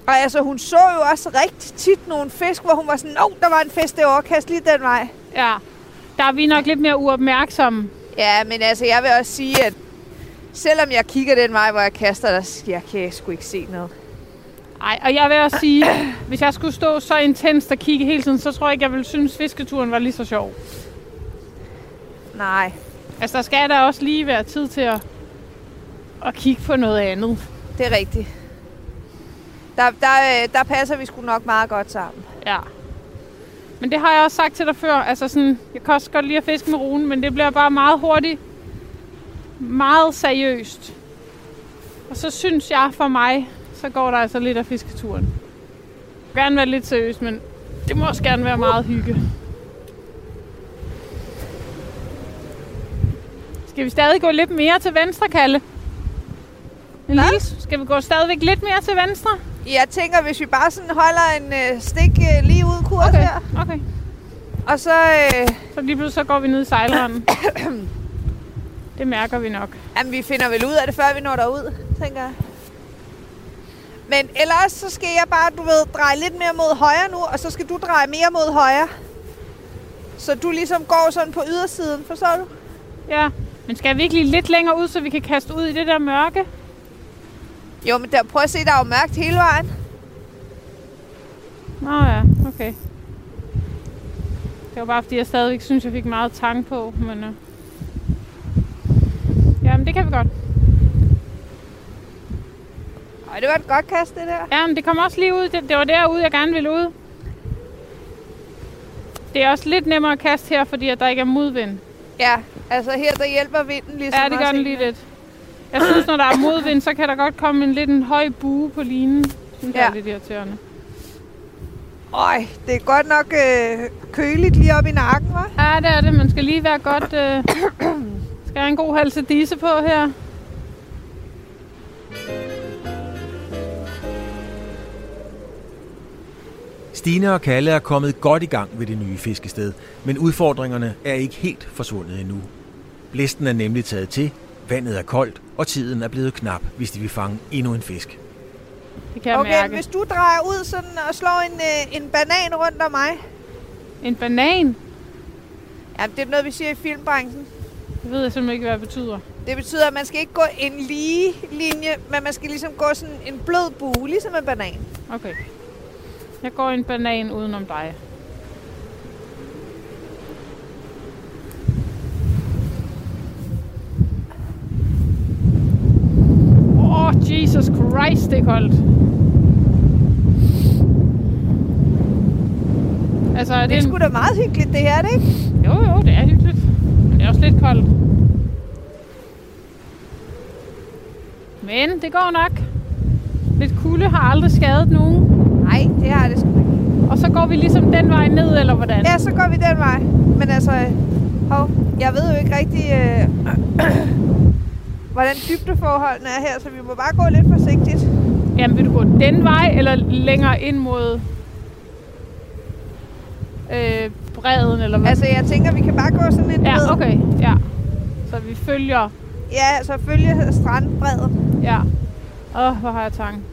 Og altså, hun så jo også rigtig tit nogle fisk, hvor hun var sådan, Nå, der var en fisk derovre, kast lige den vej.
ja. Der er vi nok lidt mere uopmærksomme.
Ja, men altså, jeg vil også sige, at selvom jeg kigger den vej, hvor jeg kaster, der jeg kan jeg sgu ikke se noget.
Ej, og jeg vil også sige, [clears throat] hvis jeg skulle stå så intenst og kigge hele tiden, så tror jeg ikke, jeg ville synes, fisketuren var lige så sjov.
Nej.
Altså, der skal der også lige være tid til at, at kigge på noget andet.
Det er rigtigt. Der, der, øh, der passer vi sgu nok meget godt sammen.
Ja. Men det har jeg også sagt til dig før. Altså sådan, jeg kan også godt lide at fiske med ruen, men det bliver bare meget hurtigt. Meget seriøst. Og så synes jeg for mig, så går der altså lidt af fisketuren. Det gerne være lidt seriøst, men det må også gerne være meget hygge. Skal vi stadig gå lidt mere til venstre, Kalle? En lille, skal vi gå stadigvæk lidt mere til venstre?
Jeg tænker, hvis vi bare sådan holder en øh, stik øh, lige ud kurs
Okay,
her,
okay.
og så... Øh,
Så lige pludselig så går vi ned i sejlranden. [coughs] det mærker vi nok.
jamen, vi finder vel ud af det, før vi når derud, tænker jeg. Men ellers så skal jeg bare, du ved, dreje lidt mere mod højre nu, og så skal du dreje mere mod højre. Så du ligesom går sådan på ydersiden, forstår du?
Ja, men skal vi ikke lige lidt længere ud, så vi kan kaste ud i det der mørke?
Jo, men der, prøv at se, der er jo mørkt hele vejen.
Nå ja, okay. Det var bare fordi, jeg stadigvæk synes, jeg fik meget tang på. Men, øh... Jamen, det kan vi godt.
Ej, det var et godt kast, det der.
Ja, men det kom også lige ud. Det, det var derude, jeg gerne ville ud. Det er også lidt nemmere at kaste her, fordi at der ikke er modvind.
Ja, altså her der hjælper vinden ligesom
Ja, det gør den
en
lige lidt. Jeg synes, når der er modvind, så kan der godt komme en lidt en høj bue på linen. Jeg
Ja.
er lidt irriterende.
Øj, det er godt nok øh, køligt lige op i nakken, hva'?
Ja, det er det. Man skal lige være godt... Øh, skal have en god halse disse på her.
Stine og Kalle er kommet godt i gang ved det nye fiskested, men udfordringerne er ikke helt forsvundet endnu. Blæsten er nemlig taget til, vandet er koldt, og tiden er blevet knap, hvis de vil fange endnu en fisk.
Det kan jeg
Okay,
mærke.
hvis du drejer ud sådan og slår en, øh, en banan rundt om mig.
En banan.
Ja, det er noget, vi siger i filmbranchen.
Det ved jeg simpelthen ikke, hvad det betyder.
Det betyder, at man skal ikke gå en lige linje, men man skal ligesom gå sådan en blød bue, ligesom en banan.
Okay. Jeg går en banan udenom dig. Åh, oh, Jesus Christ, det er koldt. Altså, er det,
Det er sgu da meget hyggeligt, det her, er det ikke?
Jo, jo, det er hyggeligt. Men det er også lidt koldt. Men det går nok. Lidt kulde har aldrig skadet nogen.
Nej, det har det sgu ikke.
Og så går vi ligesom den vej ned, eller hvordan?
Ja, så går vi den vej. Men altså, øh, hov, jeg ved jo ikke rigtig, øh, hvordan dybdeforholdene er her, så vi må bare gå lidt forsigtigt.
Jamen, vil du gå den vej, eller længere ind mod øh, bredden, eller hvad?
Altså, jeg tænker, vi kan bare gå sådan en
ja,
bred.
okay, ja. Så vi følger,
Ja, altså følge strandbredden.
ja. Åh, oh, hvor har jeg tang.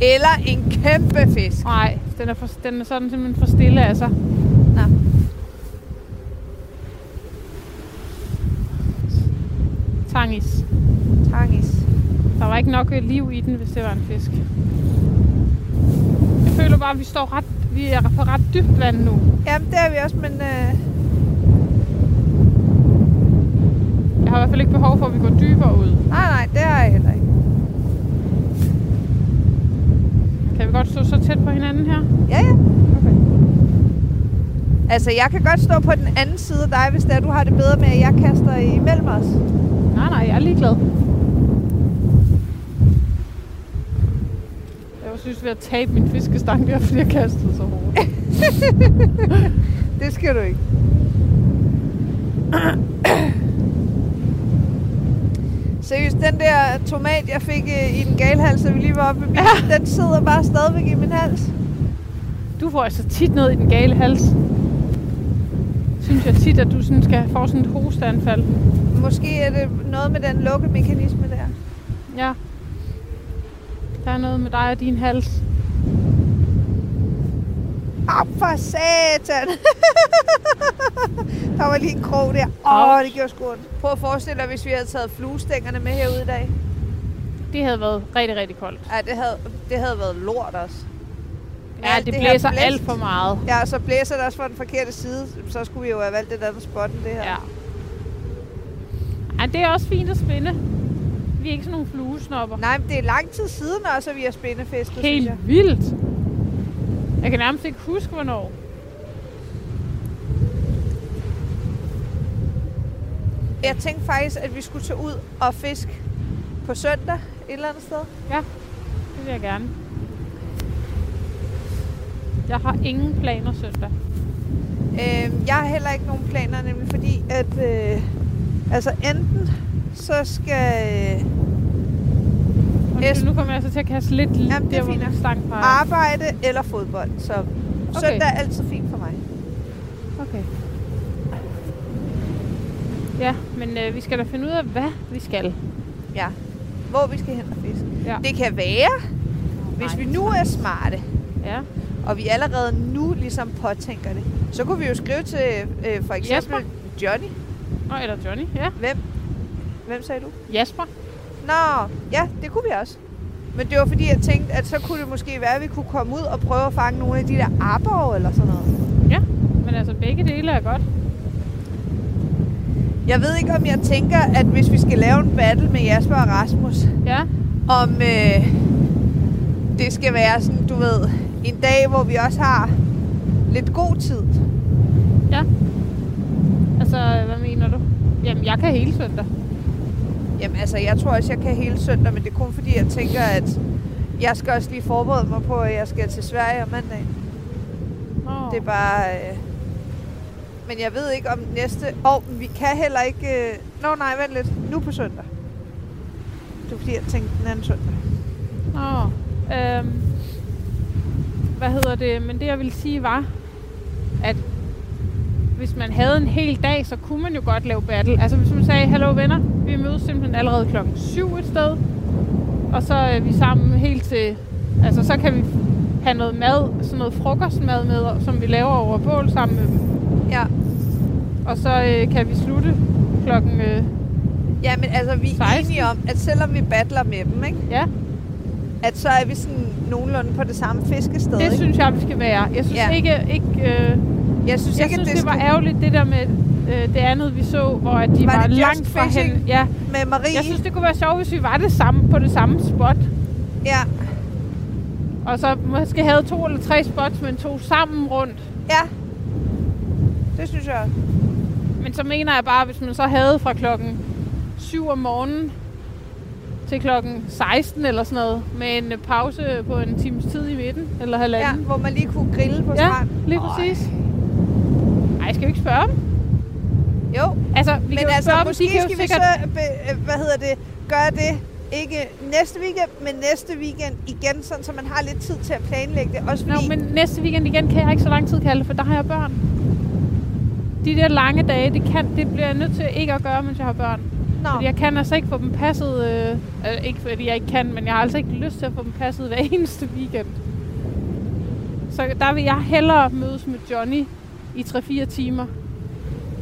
Eller en kæmpe fisk.
Nej, den er, for, den er sådan simpelthen for stille af sig.
Nå.
Tangis.
Tangis.
Der var ikke nok øh, liv i den, hvis det var en fisk. Jeg føler bare, at vi står ret, vi er på ret dybt vand nu.
Jamen, det er vi også, men øh,
Jeg har i hvert fald ikke behov for, at vi går dybere ud.
nej, nej, det har jeg heller ikke.
Kan vi godt stå så tæt på hinanden her?
Ja, ja.
Okay.
Altså, jeg kan godt stå på den anden side af dig, hvis det er, du har det bedre med, at jeg kaster imellem os.
Nej, nej, jeg er ligeglad. Jeg var synes ved at tabe min fiskestang der, fordi jeg kastede så hårdt. [laughs]
Det skal du ikke. [clears throat] Seriøst, den der tomat, jeg fik øh, i den galhals, da vi lige var oppe ved bilen, den sidder bare stadigvæk i min hals.
Du får altså tit ned i den gale hals. Synes jeg tit, at du sådan skal få sådan et hosteanfald.
Måske er det noget med den lukkemekanisme der.
Ja. Der er noget med dig og din hals.
Au, for satan! [laughs] der var lige en krog der. Åh, oh, det gjorde sgu ondt. Prøv at forestille dig, hvis vi havde taget fluestængerne med herude i dag.
Det havde været rigtig, rigtig koldt.
Ja, det havde, det havde været lort også.
Ja, det
her
blæser
blæst.
alt for meget.
Ja, så blæser det også fra den forkerte side. Så skulle vi jo have valgt det andet spot end det her.
Ja. Ej, det er også fint at spinde. Vi er ikke sådan nogle fluesnopper.
Nej, men det er lang tid siden også, at vi har spændefisket, synes
Helt
jeg.
vildt. Jeg kan nærmest ikke huske, hvornår.
Jeg tænkte faktisk, at vi skulle tage ud og fiske på søndag et eller andet sted.
Det vil jeg gerne. Jeg har ingen planer søndag.
Øh, jeg har heller ikke nogen planer, nemlig fordi, at øh, altså enten så skal øh,
Undskyld, nu kommer jeg så til at kaste lidt
Jamen, det er
der, hvor min stang peger.
arbejde eller fodbold. Så
Okay.
søndag er altid fint for mig.
Okay. Ja, men øh, vi skal da finde ud af, hvad vi skal.
Ja. Hvor vi skal hen og fiske.
Ja.
Det kan være, hvis vi nu er smarte,
Ja.
Og vi allerede nu ligesom påtænker det, så kunne vi jo skrive til øh, for eksempel
Jesper?
Johnny.
Nå, eller Johnny. Ja.
Hvem? Hvem sagde du?
Jasper.
Nå, ja, det kunne vi også. Men det var fordi, jeg tænkte, at så kunne det måske være, at vi kunne komme ud og prøve at fange nogle af de der arbor eller sådan noget.
Ja. Men altså, begge dele er godt.
Jeg ved ikke, om jeg tænker, at hvis vi skal lave en battle med Jasper og Rasmus,
Ja,
om øh, det skal være sådan, du ved, en dag, hvor vi også har lidt god tid.
ja. Altså, hvad mener du? Jamen, jeg kan hele søndag.
Jamen altså, jeg tror også, jeg kan hele søndag, men det er kun fordi, jeg tænker, at jeg skal også lige forberede mig på, at jeg skal til Sverige om mandag.
Oh.
Det er bare... Øh... Men jeg ved ikke om næste... Og oh, vi kan heller ikke... Øh... Nå nej, vent lidt. Nu på søndag. Det er fordi, jeg tænkte den anden søndag.
Nå, øhm, hvad hedder det? Men det jeg ville sige var, at hvis man havde en hel dag, så kunne man jo godt lave battle. Altså hvis man sagde, hallo venner, vi mødes simpelthen allerede klokken 7 et sted, og så er vi sammen helt til, altså så kan vi have noget mad, sådan noget frokostmad med, som vi laver over bål sammen med dem.
Ja.
Og så øh, kan vi slutte klokken, øh,
Ja, men altså, vi er
16.
enige om, at selvom vi battler med dem, ikke?
ja,
at så er vi sådan nogenlunde på det samme fiskested,
det
ikke?
synes jeg, vi skal være. Jeg synes
Ja.
ikke, ikke øh,
Jeg synes
Jeg
ikke,
synes,
at
det,
det,
var ærgerligt, det der med øh, det andet, vi så, hvor at de
Var
var, langt fra hen. Ja,
med Marie.
jeg synes, det kunne være sjovt, hvis vi var det samme på det samme spot.
Ja,
Og så måske havde to eller tre spots, men to sammen rundt.
ja. Det synes jeg.
Men så mener jeg bare, hvis man så havde fra klokken 7 om morgenen til klokken 16 eller sådan noget, med en øh, pause på en times tid i midten, eller
Ja,
halvanden.
hvor man lige kunne grille på
Ja,
stranden.
lige præcis. Ej, skal vi ikke spørge dem?
Jo,
Altså, vi
men
kan
altså,
spørge dem,
måske
de kan jo
skal
sikkert...
vi så, be, øh, hvad hedder det, gøre det, ikke næste weekend, men næste weekend igen, sådan, så man har lidt tid til at planlægge det. Også
Nå,
fordi,
men næste weekend igen kan jeg ikke så lang tid kalde, for der har jeg børn. De der lange dage, det, kan, det bliver jeg nødt til ikke at gøre, mens jeg har børn.
Nå,
Fordi jeg kan altså ikke få dem passet, øh, øh, ikke fordi jeg ikke kan, men jeg har altså ikke lyst til at få dem passet hver [laughs] eneste weekend. Så der vil jeg hellere mødes med Johnny i 3-4 timer.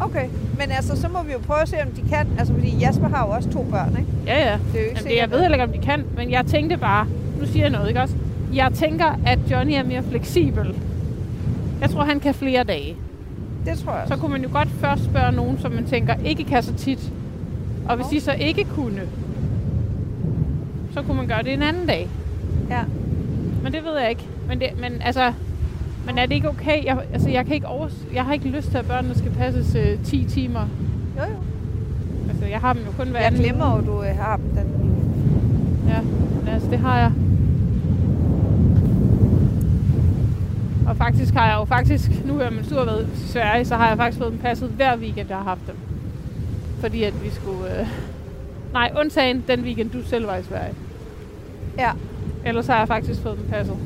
okay. Men altså, så må vi jo prøve at se, om de kan. Altså, fordi Jasper har jo også to børn, ikke?
Ja, ja.
Det er jo ikke
Jamen, det, jeg ved heller ikke, om de kan, men jeg tænkte bare, nu siger jeg noget, ikke også? Jeg tænker, at Johnny er mere fleksibel. Jeg tror, han kan flere dage.
Det tror jeg
Så
også.
kunne man jo godt først spørge nogen, som man tænker ikke kan så tit. Og hvis de så ikke kunne, så kunne man gøre det en anden dag.
Ja.
Men det ved jeg ikke. Men, det, men altså, men er det ikke okay? Jeg, altså, jeg, kan ikke overs jeg har ikke lyst til, at børnene skal passes øh, 10 timer.
Jo, jo.
Altså, jeg har dem jo kun hver
Jeg glemmer jo, du øh, har dem den.
Ja, men altså, det har jeg. Og faktisk har jeg jo faktisk, nu er man sur ved Sverige, så har jeg faktisk fået dem passet hver weekend, jeg har haft dem. Fordi at vi skulle... Øh... Nej, undtagen den weekend, du selv var i Sverige.
Ja.
Ellers har jeg faktisk fået dem passet.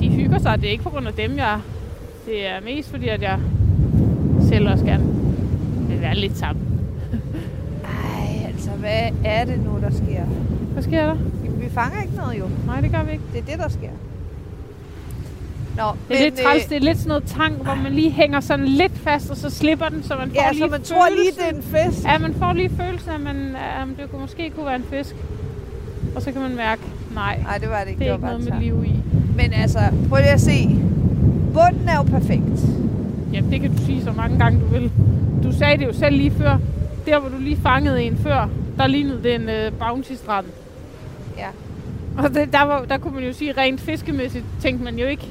De hygger sig, det er ikke på grund af dem, jeg... Det er mest fordi, at jeg selv også gerne vil være lidt sammen.
Ej, altså, hvad er det nu, der sker?
Hvad sker der?
Vi fanger ikke noget, jo.
Nej, det gør vi ikke.
Det er det, der sker. Nå,
Det er lidt træls. Det er lidt sådan noget tang, hvor man lige hænger sådan lidt fast, og så slipper den, så man får
Ja,
lige
så man tror lige,
følelsen.
det er en fest.
Ja, man får lige følelsen at man, um, det kunne, måske kunne være en fisk. Og så kan man mærke, nej,
Nej, det var det ikke.
det er
var
ikke noget med liv i.
Men altså, prøv lige at se. Bunden er jo perfekt.
Ja, det kan du sige så mange gange, du vil. Du sagde det jo selv lige før. Der, hvor du lige fangede en før, der lignede det en uh, bounty-strand.
Ja.
Og det, der, var, der kunne man jo sige, rent fiskemæssigt, tænkte man jo ikke.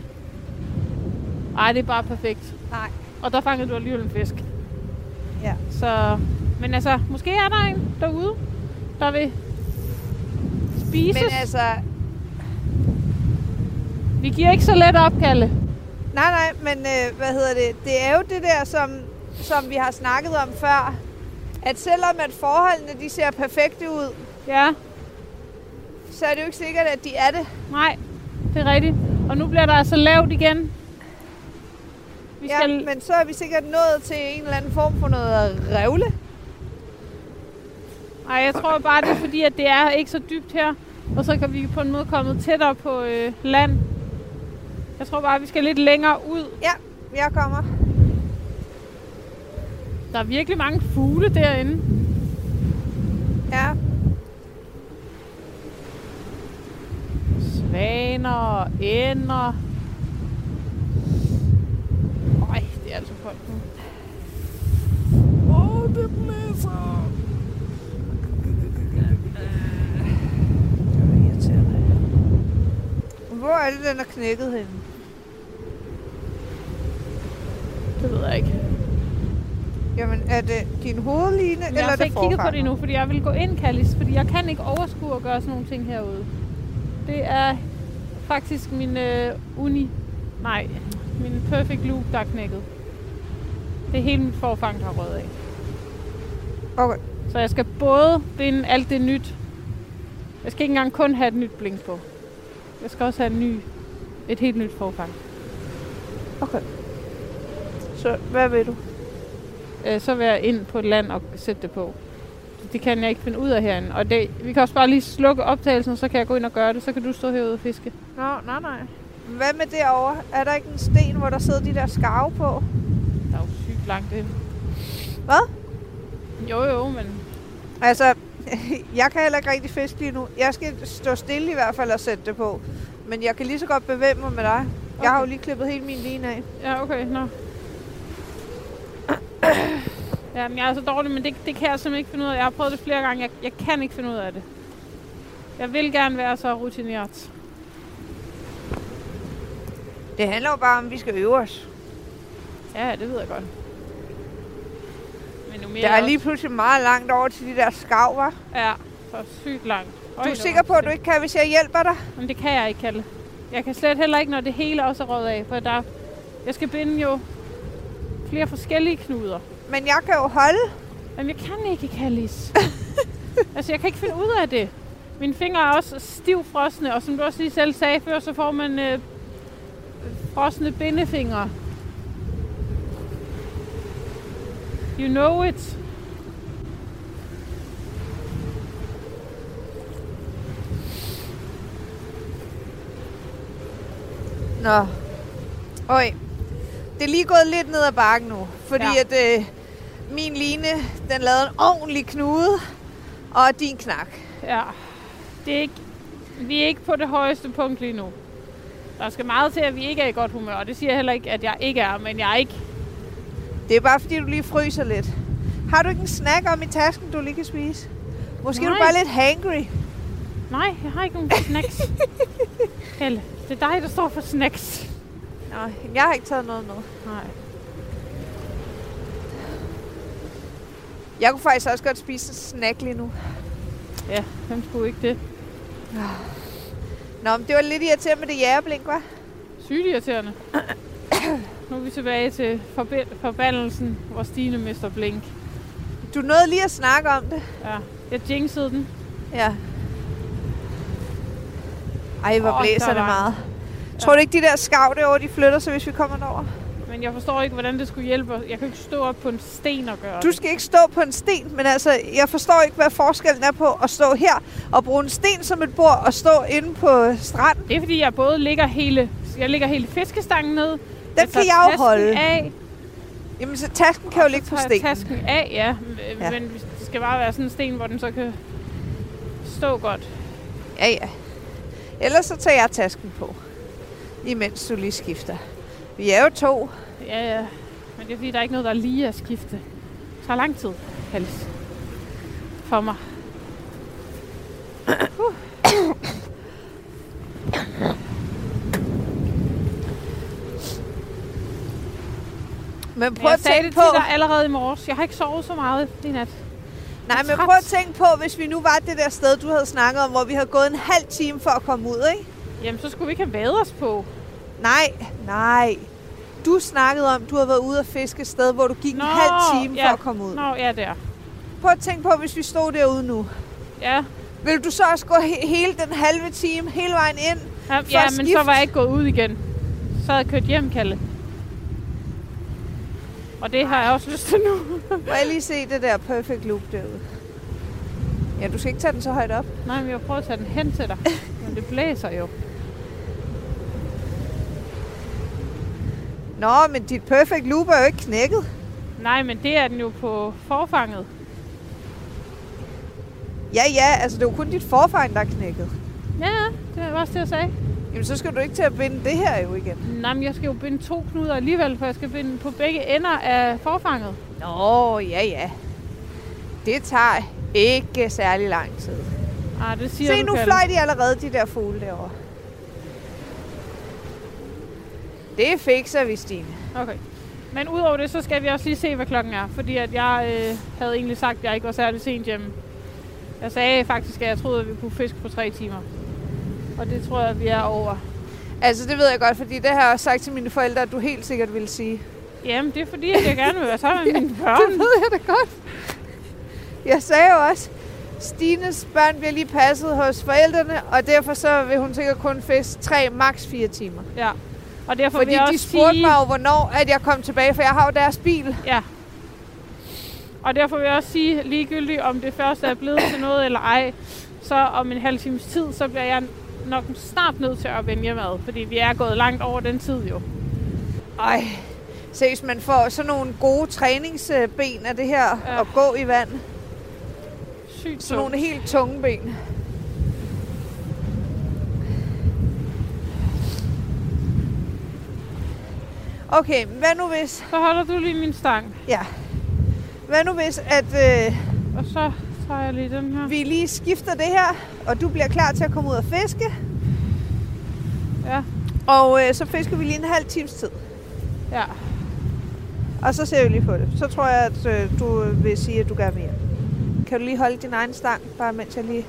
Nej, det er bare perfekt.
Nej.
Og der fangede du alligevel en fisk.
Ja.
Så, men altså, måske er der en derude, der vil spises.
Men altså,
Vi giver ikke så let op, Kalle.
nej, nej, men øh, hvad hedder det? Det er jo det der, som, som vi har snakket om før. At selvom at forholdene, de ser perfekte ud,
Ja,
så er det jo ikke sikkert, at de er det.
nej, det er rigtigt. Og nu bliver der altså lavt igen. Vi
Ja,
skal,
men så er vi sikkert nået til en eller anden form for noget revle.
Ej, jeg tror bare, det er fordi, at det er ikke så dybt her. Og så kan vi på en måde komme tættere på øh, land. Jeg tror bare, vi skal lidt længere ud.
Ja, jeg kommer.
Der er virkelig mange fugle derinde.
Ja,
Svaner ænder. Det er altså koldt nu.
Åh, oh, det blæser.
Hvor er det, den er knækket henne?
Det ved jeg ikke.
Jamen, er det din hovedline,
Men
eller
jeg
er
har
det
ikke kigget på det endnu, fordi jeg vil gå ind, Kallis, fordi jeg kan ikke overskue at gøre sådan nogle ting herude. Det er faktisk min øh, uni... Nej, min perfect loop, der er knækket. Det er hele mit forfang, der er røget af.
Okay.
Så jeg skal både binde alt det nyt. Jeg skal ikke engang kun have et nyt blink på. Jeg skal også have en ny, et helt nyt forfang.
okay. Så hvad vil du?
Øh, så vil jeg ind på et land og sætte det på. Det kan jeg ikke finde ud af herinde. Og det, vi kan også bare lige slukke optagelsen, så kan jeg gå ind og gøre det. Så kan du stå herude og fiske.
Nå, nej, nej. Hvad med derovre? Er der ikke en sten, hvor der sidder de der skarve på?
Der er jo sygt langt ind.
Hvad?
Jo, jo, men
Altså, [laughs] jeg kan heller ikke rigtig fiske lige nu. Jeg skal stå stille i hvert fald og sætte det på. Men jeg kan lige så godt bevæge mig med dig. Okay. Jeg har jo lige klippet hele min line af.
ja, okay, nå. [clears throat] Ja, men jeg er så dårlig, men det, det kan jeg simpelthen ikke finde ud af. Jeg har prøvet det flere gange. Jeg, jeg kan ikke finde ud af det. Jeg vil gerne være så rutineret.
Det handler jo bare om, at vi skal øve os.
Ja, det ved jeg godt. Mere
Der er lige pludselig meget langt over til de der skarver.
Ja, så sygt langt.
Du er sikker på, at du ikke kan, hvis jeg hjælper dig?
Men det kan jeg ikke, Kalle. Jeg kan slet heller ikke, når det hele også er røget af, for der, jeg skal binde jo flere forskellige knuder.
Men jeg kan jo holde.
Men jeg kan ikke, Kallis. [laughs] altså, jeg kan ikke finde ud af det. Mine fingre er også stivfrosne, og som du også lige selv sagde før, så får man øh, frosne bindefingre. You know it.
Nå. Øj. Det er lige gået lidt ned ad bakken nu. Fordi
Ja.
at øh, min line, den lavede en ordentlig knude. Og din knak.
Ja, det er ikke, vi er ikke på det højeste punkt lige nu. Der skal meget til, at vi ikke er i godt humør, og det siger jeg heller ikke, at jeg ikke er, men jeg er ikke.
Det er bare fordi, du lige fryser lidt. Har du ikke en snack om i tasken, du lige kan spise? Måske er du
Nej.
bare lidt hangry.
Nej, jeg har ikke nogen snacks. [laughs] Helle, det er dig, der står for snacks.
Nå, jeg har ikke taget noget med.
Nej.
Jeg kunne faktisk også godt spise en snack lige nu.
Ja, hvem skulle ikke det?
Nå, men det var lidt irriterende med det jægerblink, hva'?
Sygt irriterende. Nu er vi tilbage til forbandelsen, hvor Stine mister blink.
Du nåede lige at snakke om det.
Ja, jeg jinxede den.
Ja. Ej, hvor
Åh,
blæser det meget. Tror du ikke, de der skav derovre, de flytter sig, hvis vi kommer derover?
Men jeg forstår ikke, hvordan det skulle hjælpe. Jeg kan ikke stå op på en sten og gøre
Du skal ikke stå på en sten, men altså, jeg forstår ikke, hvad forskellen er på at stå her og bruge en sten som et bord og stå inde på stranden.
Det er fordi, jeg både ligger hele, jeg ligger hele fiskestangen ned.
Den kan jeg jo holde.
Af,
Jamen, så tasken kan jo
og
ligge
så
på stenen.
tasken af, ja.
Ja.
Men det skal bare være sådan en sten, hvor den så kan stå godt.
Ja, ja. Ellers så tager jeg tasken på, imens du lige skifter. Vi er jo to.
Ja, ja. Men det er fordi, der er ikke noget, der er lige at skifte. Det tager lang tid, Hals. For mig.
Men [coughs]
Men
prøv
jeg
at tænke
det
på...
dig allerede i morges. Jeg har ikke sovet så meget i nat.
Nej, men
træt.
prøv at tænke på, hvis vi nu var det der sted, du havde snakket om, hvor vi havde gået en halv time for at komme ud, ikke?
Jamen, så skulle vi ikke have været os på.
Nej, nej. Du snakkede om, du havde været ude og fiske et sted, hvor du gik
Nå,
en halv time
ja.
for at komme ud.
Nå, ja, der.
Prøv at tænke på, hvis vi stod derude nu.
Ja,
Vil du så også gå he- hele den halve time, hele vejen ind?
ja, ja
at
men så var jeg ikke gået ud igen. Så havde jeg kørt hjem, Kalle. Og det har jeg også lyst til nu. [laughs]
Må jeg lige se det der perfect loop derude? Ja, du skal ikke tage den så højt op.
Nej, men jeg prøver at tage den hen til dig. [laughs] Men det blæser jo.
Nå, men dit perfect loop er jo ikke knækket.
Nej, men det er den jo på forfanget.
Ja, ja, altså det jo kun dit forfang, der er knækket.
Ja, ja, det var også det, jeg sagde.
Jamen, så skal du ikke til at binde det her jo igen.
Nej, men jeg skal jo binde to knuder alligevel, for jeg skal binde på begge ender af forfanget.
Nå, ja, ja. Det tager ikke særlig lang tid.
Ah, det siger
Se,
du,
nu fløj de allerede, de der fugle derovre. Det fikser vi, Stine.
Okay. Men udover det, så skal vi også lige se, hvad klokken er. Fordi at jeg øh, havde egentlig sagt, at jeg ikke var særlig sent hjemme. Jeg sagde faktisk, at jeg troede, at vi kunne fiske på tre timer. Og det tror jeg, vi er over.
Altså, det ved jeg godt, fordi det har jeg også sagt til mine forældre, at du helt sikkert ville sige.
Jamen, det er fordi, at jeg gerne vil være sammen [laughs] med mine
Det
børn.
ved jeg da godt. Jeg sagde jo også, Stines børn bliver lige passet hos forældrene, og derfor så vil hun sikkert kun fiske tre, maks fire timer.
Ja. Og derfor
Fordi
vil jeg
de
også
spurgte
sige...
mig jo, hvornår at jeg kom tilbage, for jeg har jo deres bil.
Ja. Og derfor vil jeg også sige, ligegyldigt om det først er blevet til noget eller ej, så om en halv times tid, så bliver jeg nok snart nødt til at vende hjemad, fordi vi er gået langt over den tid jo.
Ej, seriøst, man får sådan nogle gode træningsben af det her,
Ja.
at gå i vand.
Sygt
Sådan nogle helt tunge ben. Okay, hvad nu hvis...
Så holder du lige min stang,
Ja. Hvad nu hvis, at øh,
og så tager jeg lige den her.
vi lige skifter det her, og du bliver klar til at komme ud og fiske,
Ja,
og øh, så fisker vi lige en halv times tid.
ja.
Og så ser vi lige på det. Så tror jeg, at øh, du vil sige, at du gerne vil hjem. Kan du lige holde din egen stang, bare mens jeg lige...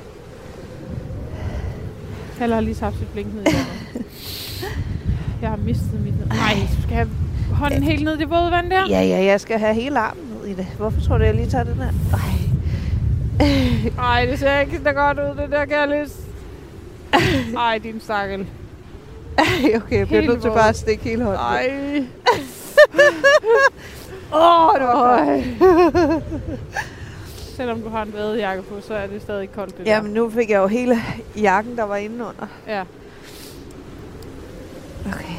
Kalle har lige tabt sit blink ned i. [laughs] Jeg har mistet mit. Nej, du skal have hånden helt ned i det våde vand der.
Ja, ja, jeg skal have hele armen ned i det. Hvorfor tror du, jeg lige tager den her? Ej.
Nej, det ser ikke så godt ud, det der Kallis. Ej, din stakkel.
Ej, [laughs] okay, jeg bliver nødt til bare at stikke hele hånden.
Ej. [laughs]
Åh, oh, det var koldt.
Selvom du har en vadejakke på, så er det stadig koldt det
Jamen, nu fik jeg jo hele jakken, der var inde under.
der. Ja.
Okay.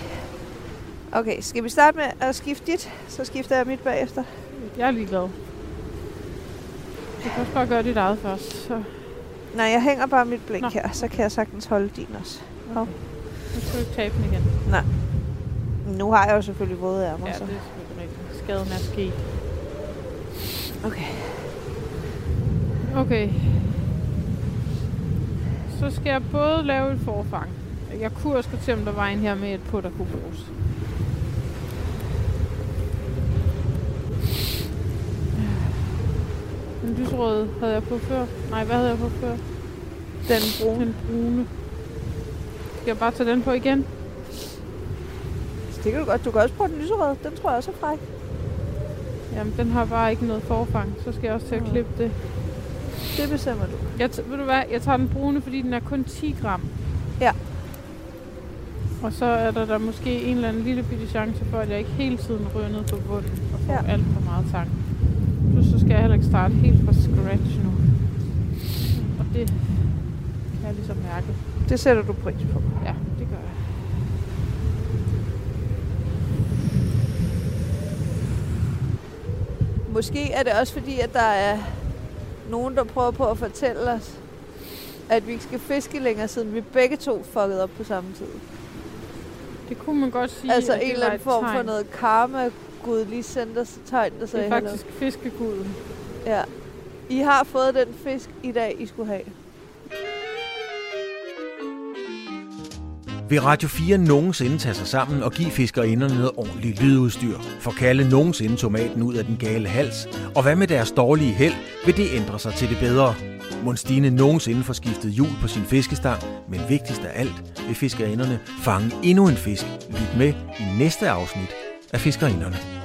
Okay, skal vi starte med at skifte dit? Så skifter jeg mit bagefter.
Jeg er ligeglad. Du kan også bare gøre dit eget først. Så
Nej, jeg hænger bare mit blink
Nå.
her, så kan jeg sagtens holde din også. Hov.
nu skal du ikke tabe den igen.
Nu har jeg jo selvfølgelig våde ærmer,
Ja,
så.
det er selvfølgelig rigtigt. Skaden er sket.
Okay.
Okay. Så skal jeg både lave et forfang. Jeg kunne også til, om der var en her med et på, der kunne bruges. Den lyserøde havde jeg på før. Nej, hvad havde jeg på før?
Den brune.
Den brune. Skal jeg bare tage den på igen?
Det kan du godt. Du kan også prøve den lyserøde. Den tror jeg også er fræk.
Jamen, den har bare ikke noget forfang. Så skal jeg også til at klippe det.
Det bestemmer du.
Jeg ved du hvad? Jeg tager den brune, fordi den er kun 10 gram.
Ja.
Og så er der, der måske en eller anden lille bitte chance for, at jeg ikke hele tiden ryger ned på bunden og får
Ja.
alt for meget tang. Plus så skal jeg heller ikke starte helt fra scratch nu. Og det kan jeg ligesom mærke.
Det sætter du pris på.
Ja, det gør jeg.
Måske er det også fordi, at der er nogen, der prøver på at fortælle os, at vi ikke skal fiske længere, siden vi begge to fuckede op på samme tid.
Det kunne man godt sige,
altså en eller anden form for noget karma, Gud lige sendte os et tegn, der
Det
sagde
er
hallo.
faktisk fiskeguden.
Ja. I har fået den fisk i dag, I skulle have.
Vil Radio 4 nogensinde tage sig sammen og give fiskerinderne noget ordentligt lydudstyr? For kalde nogensinde tomaten ud af den gale hals? Og hvad med deres dårlige held? Vil det ændre sig til det bedre? Mon Stine nogensinde får skiftet hjul på sin fiskestang? Men vigtigst af alt vil fiskerinderne fange endnu en fisk. Lyt med i næste afsnit af Fiskerinderne.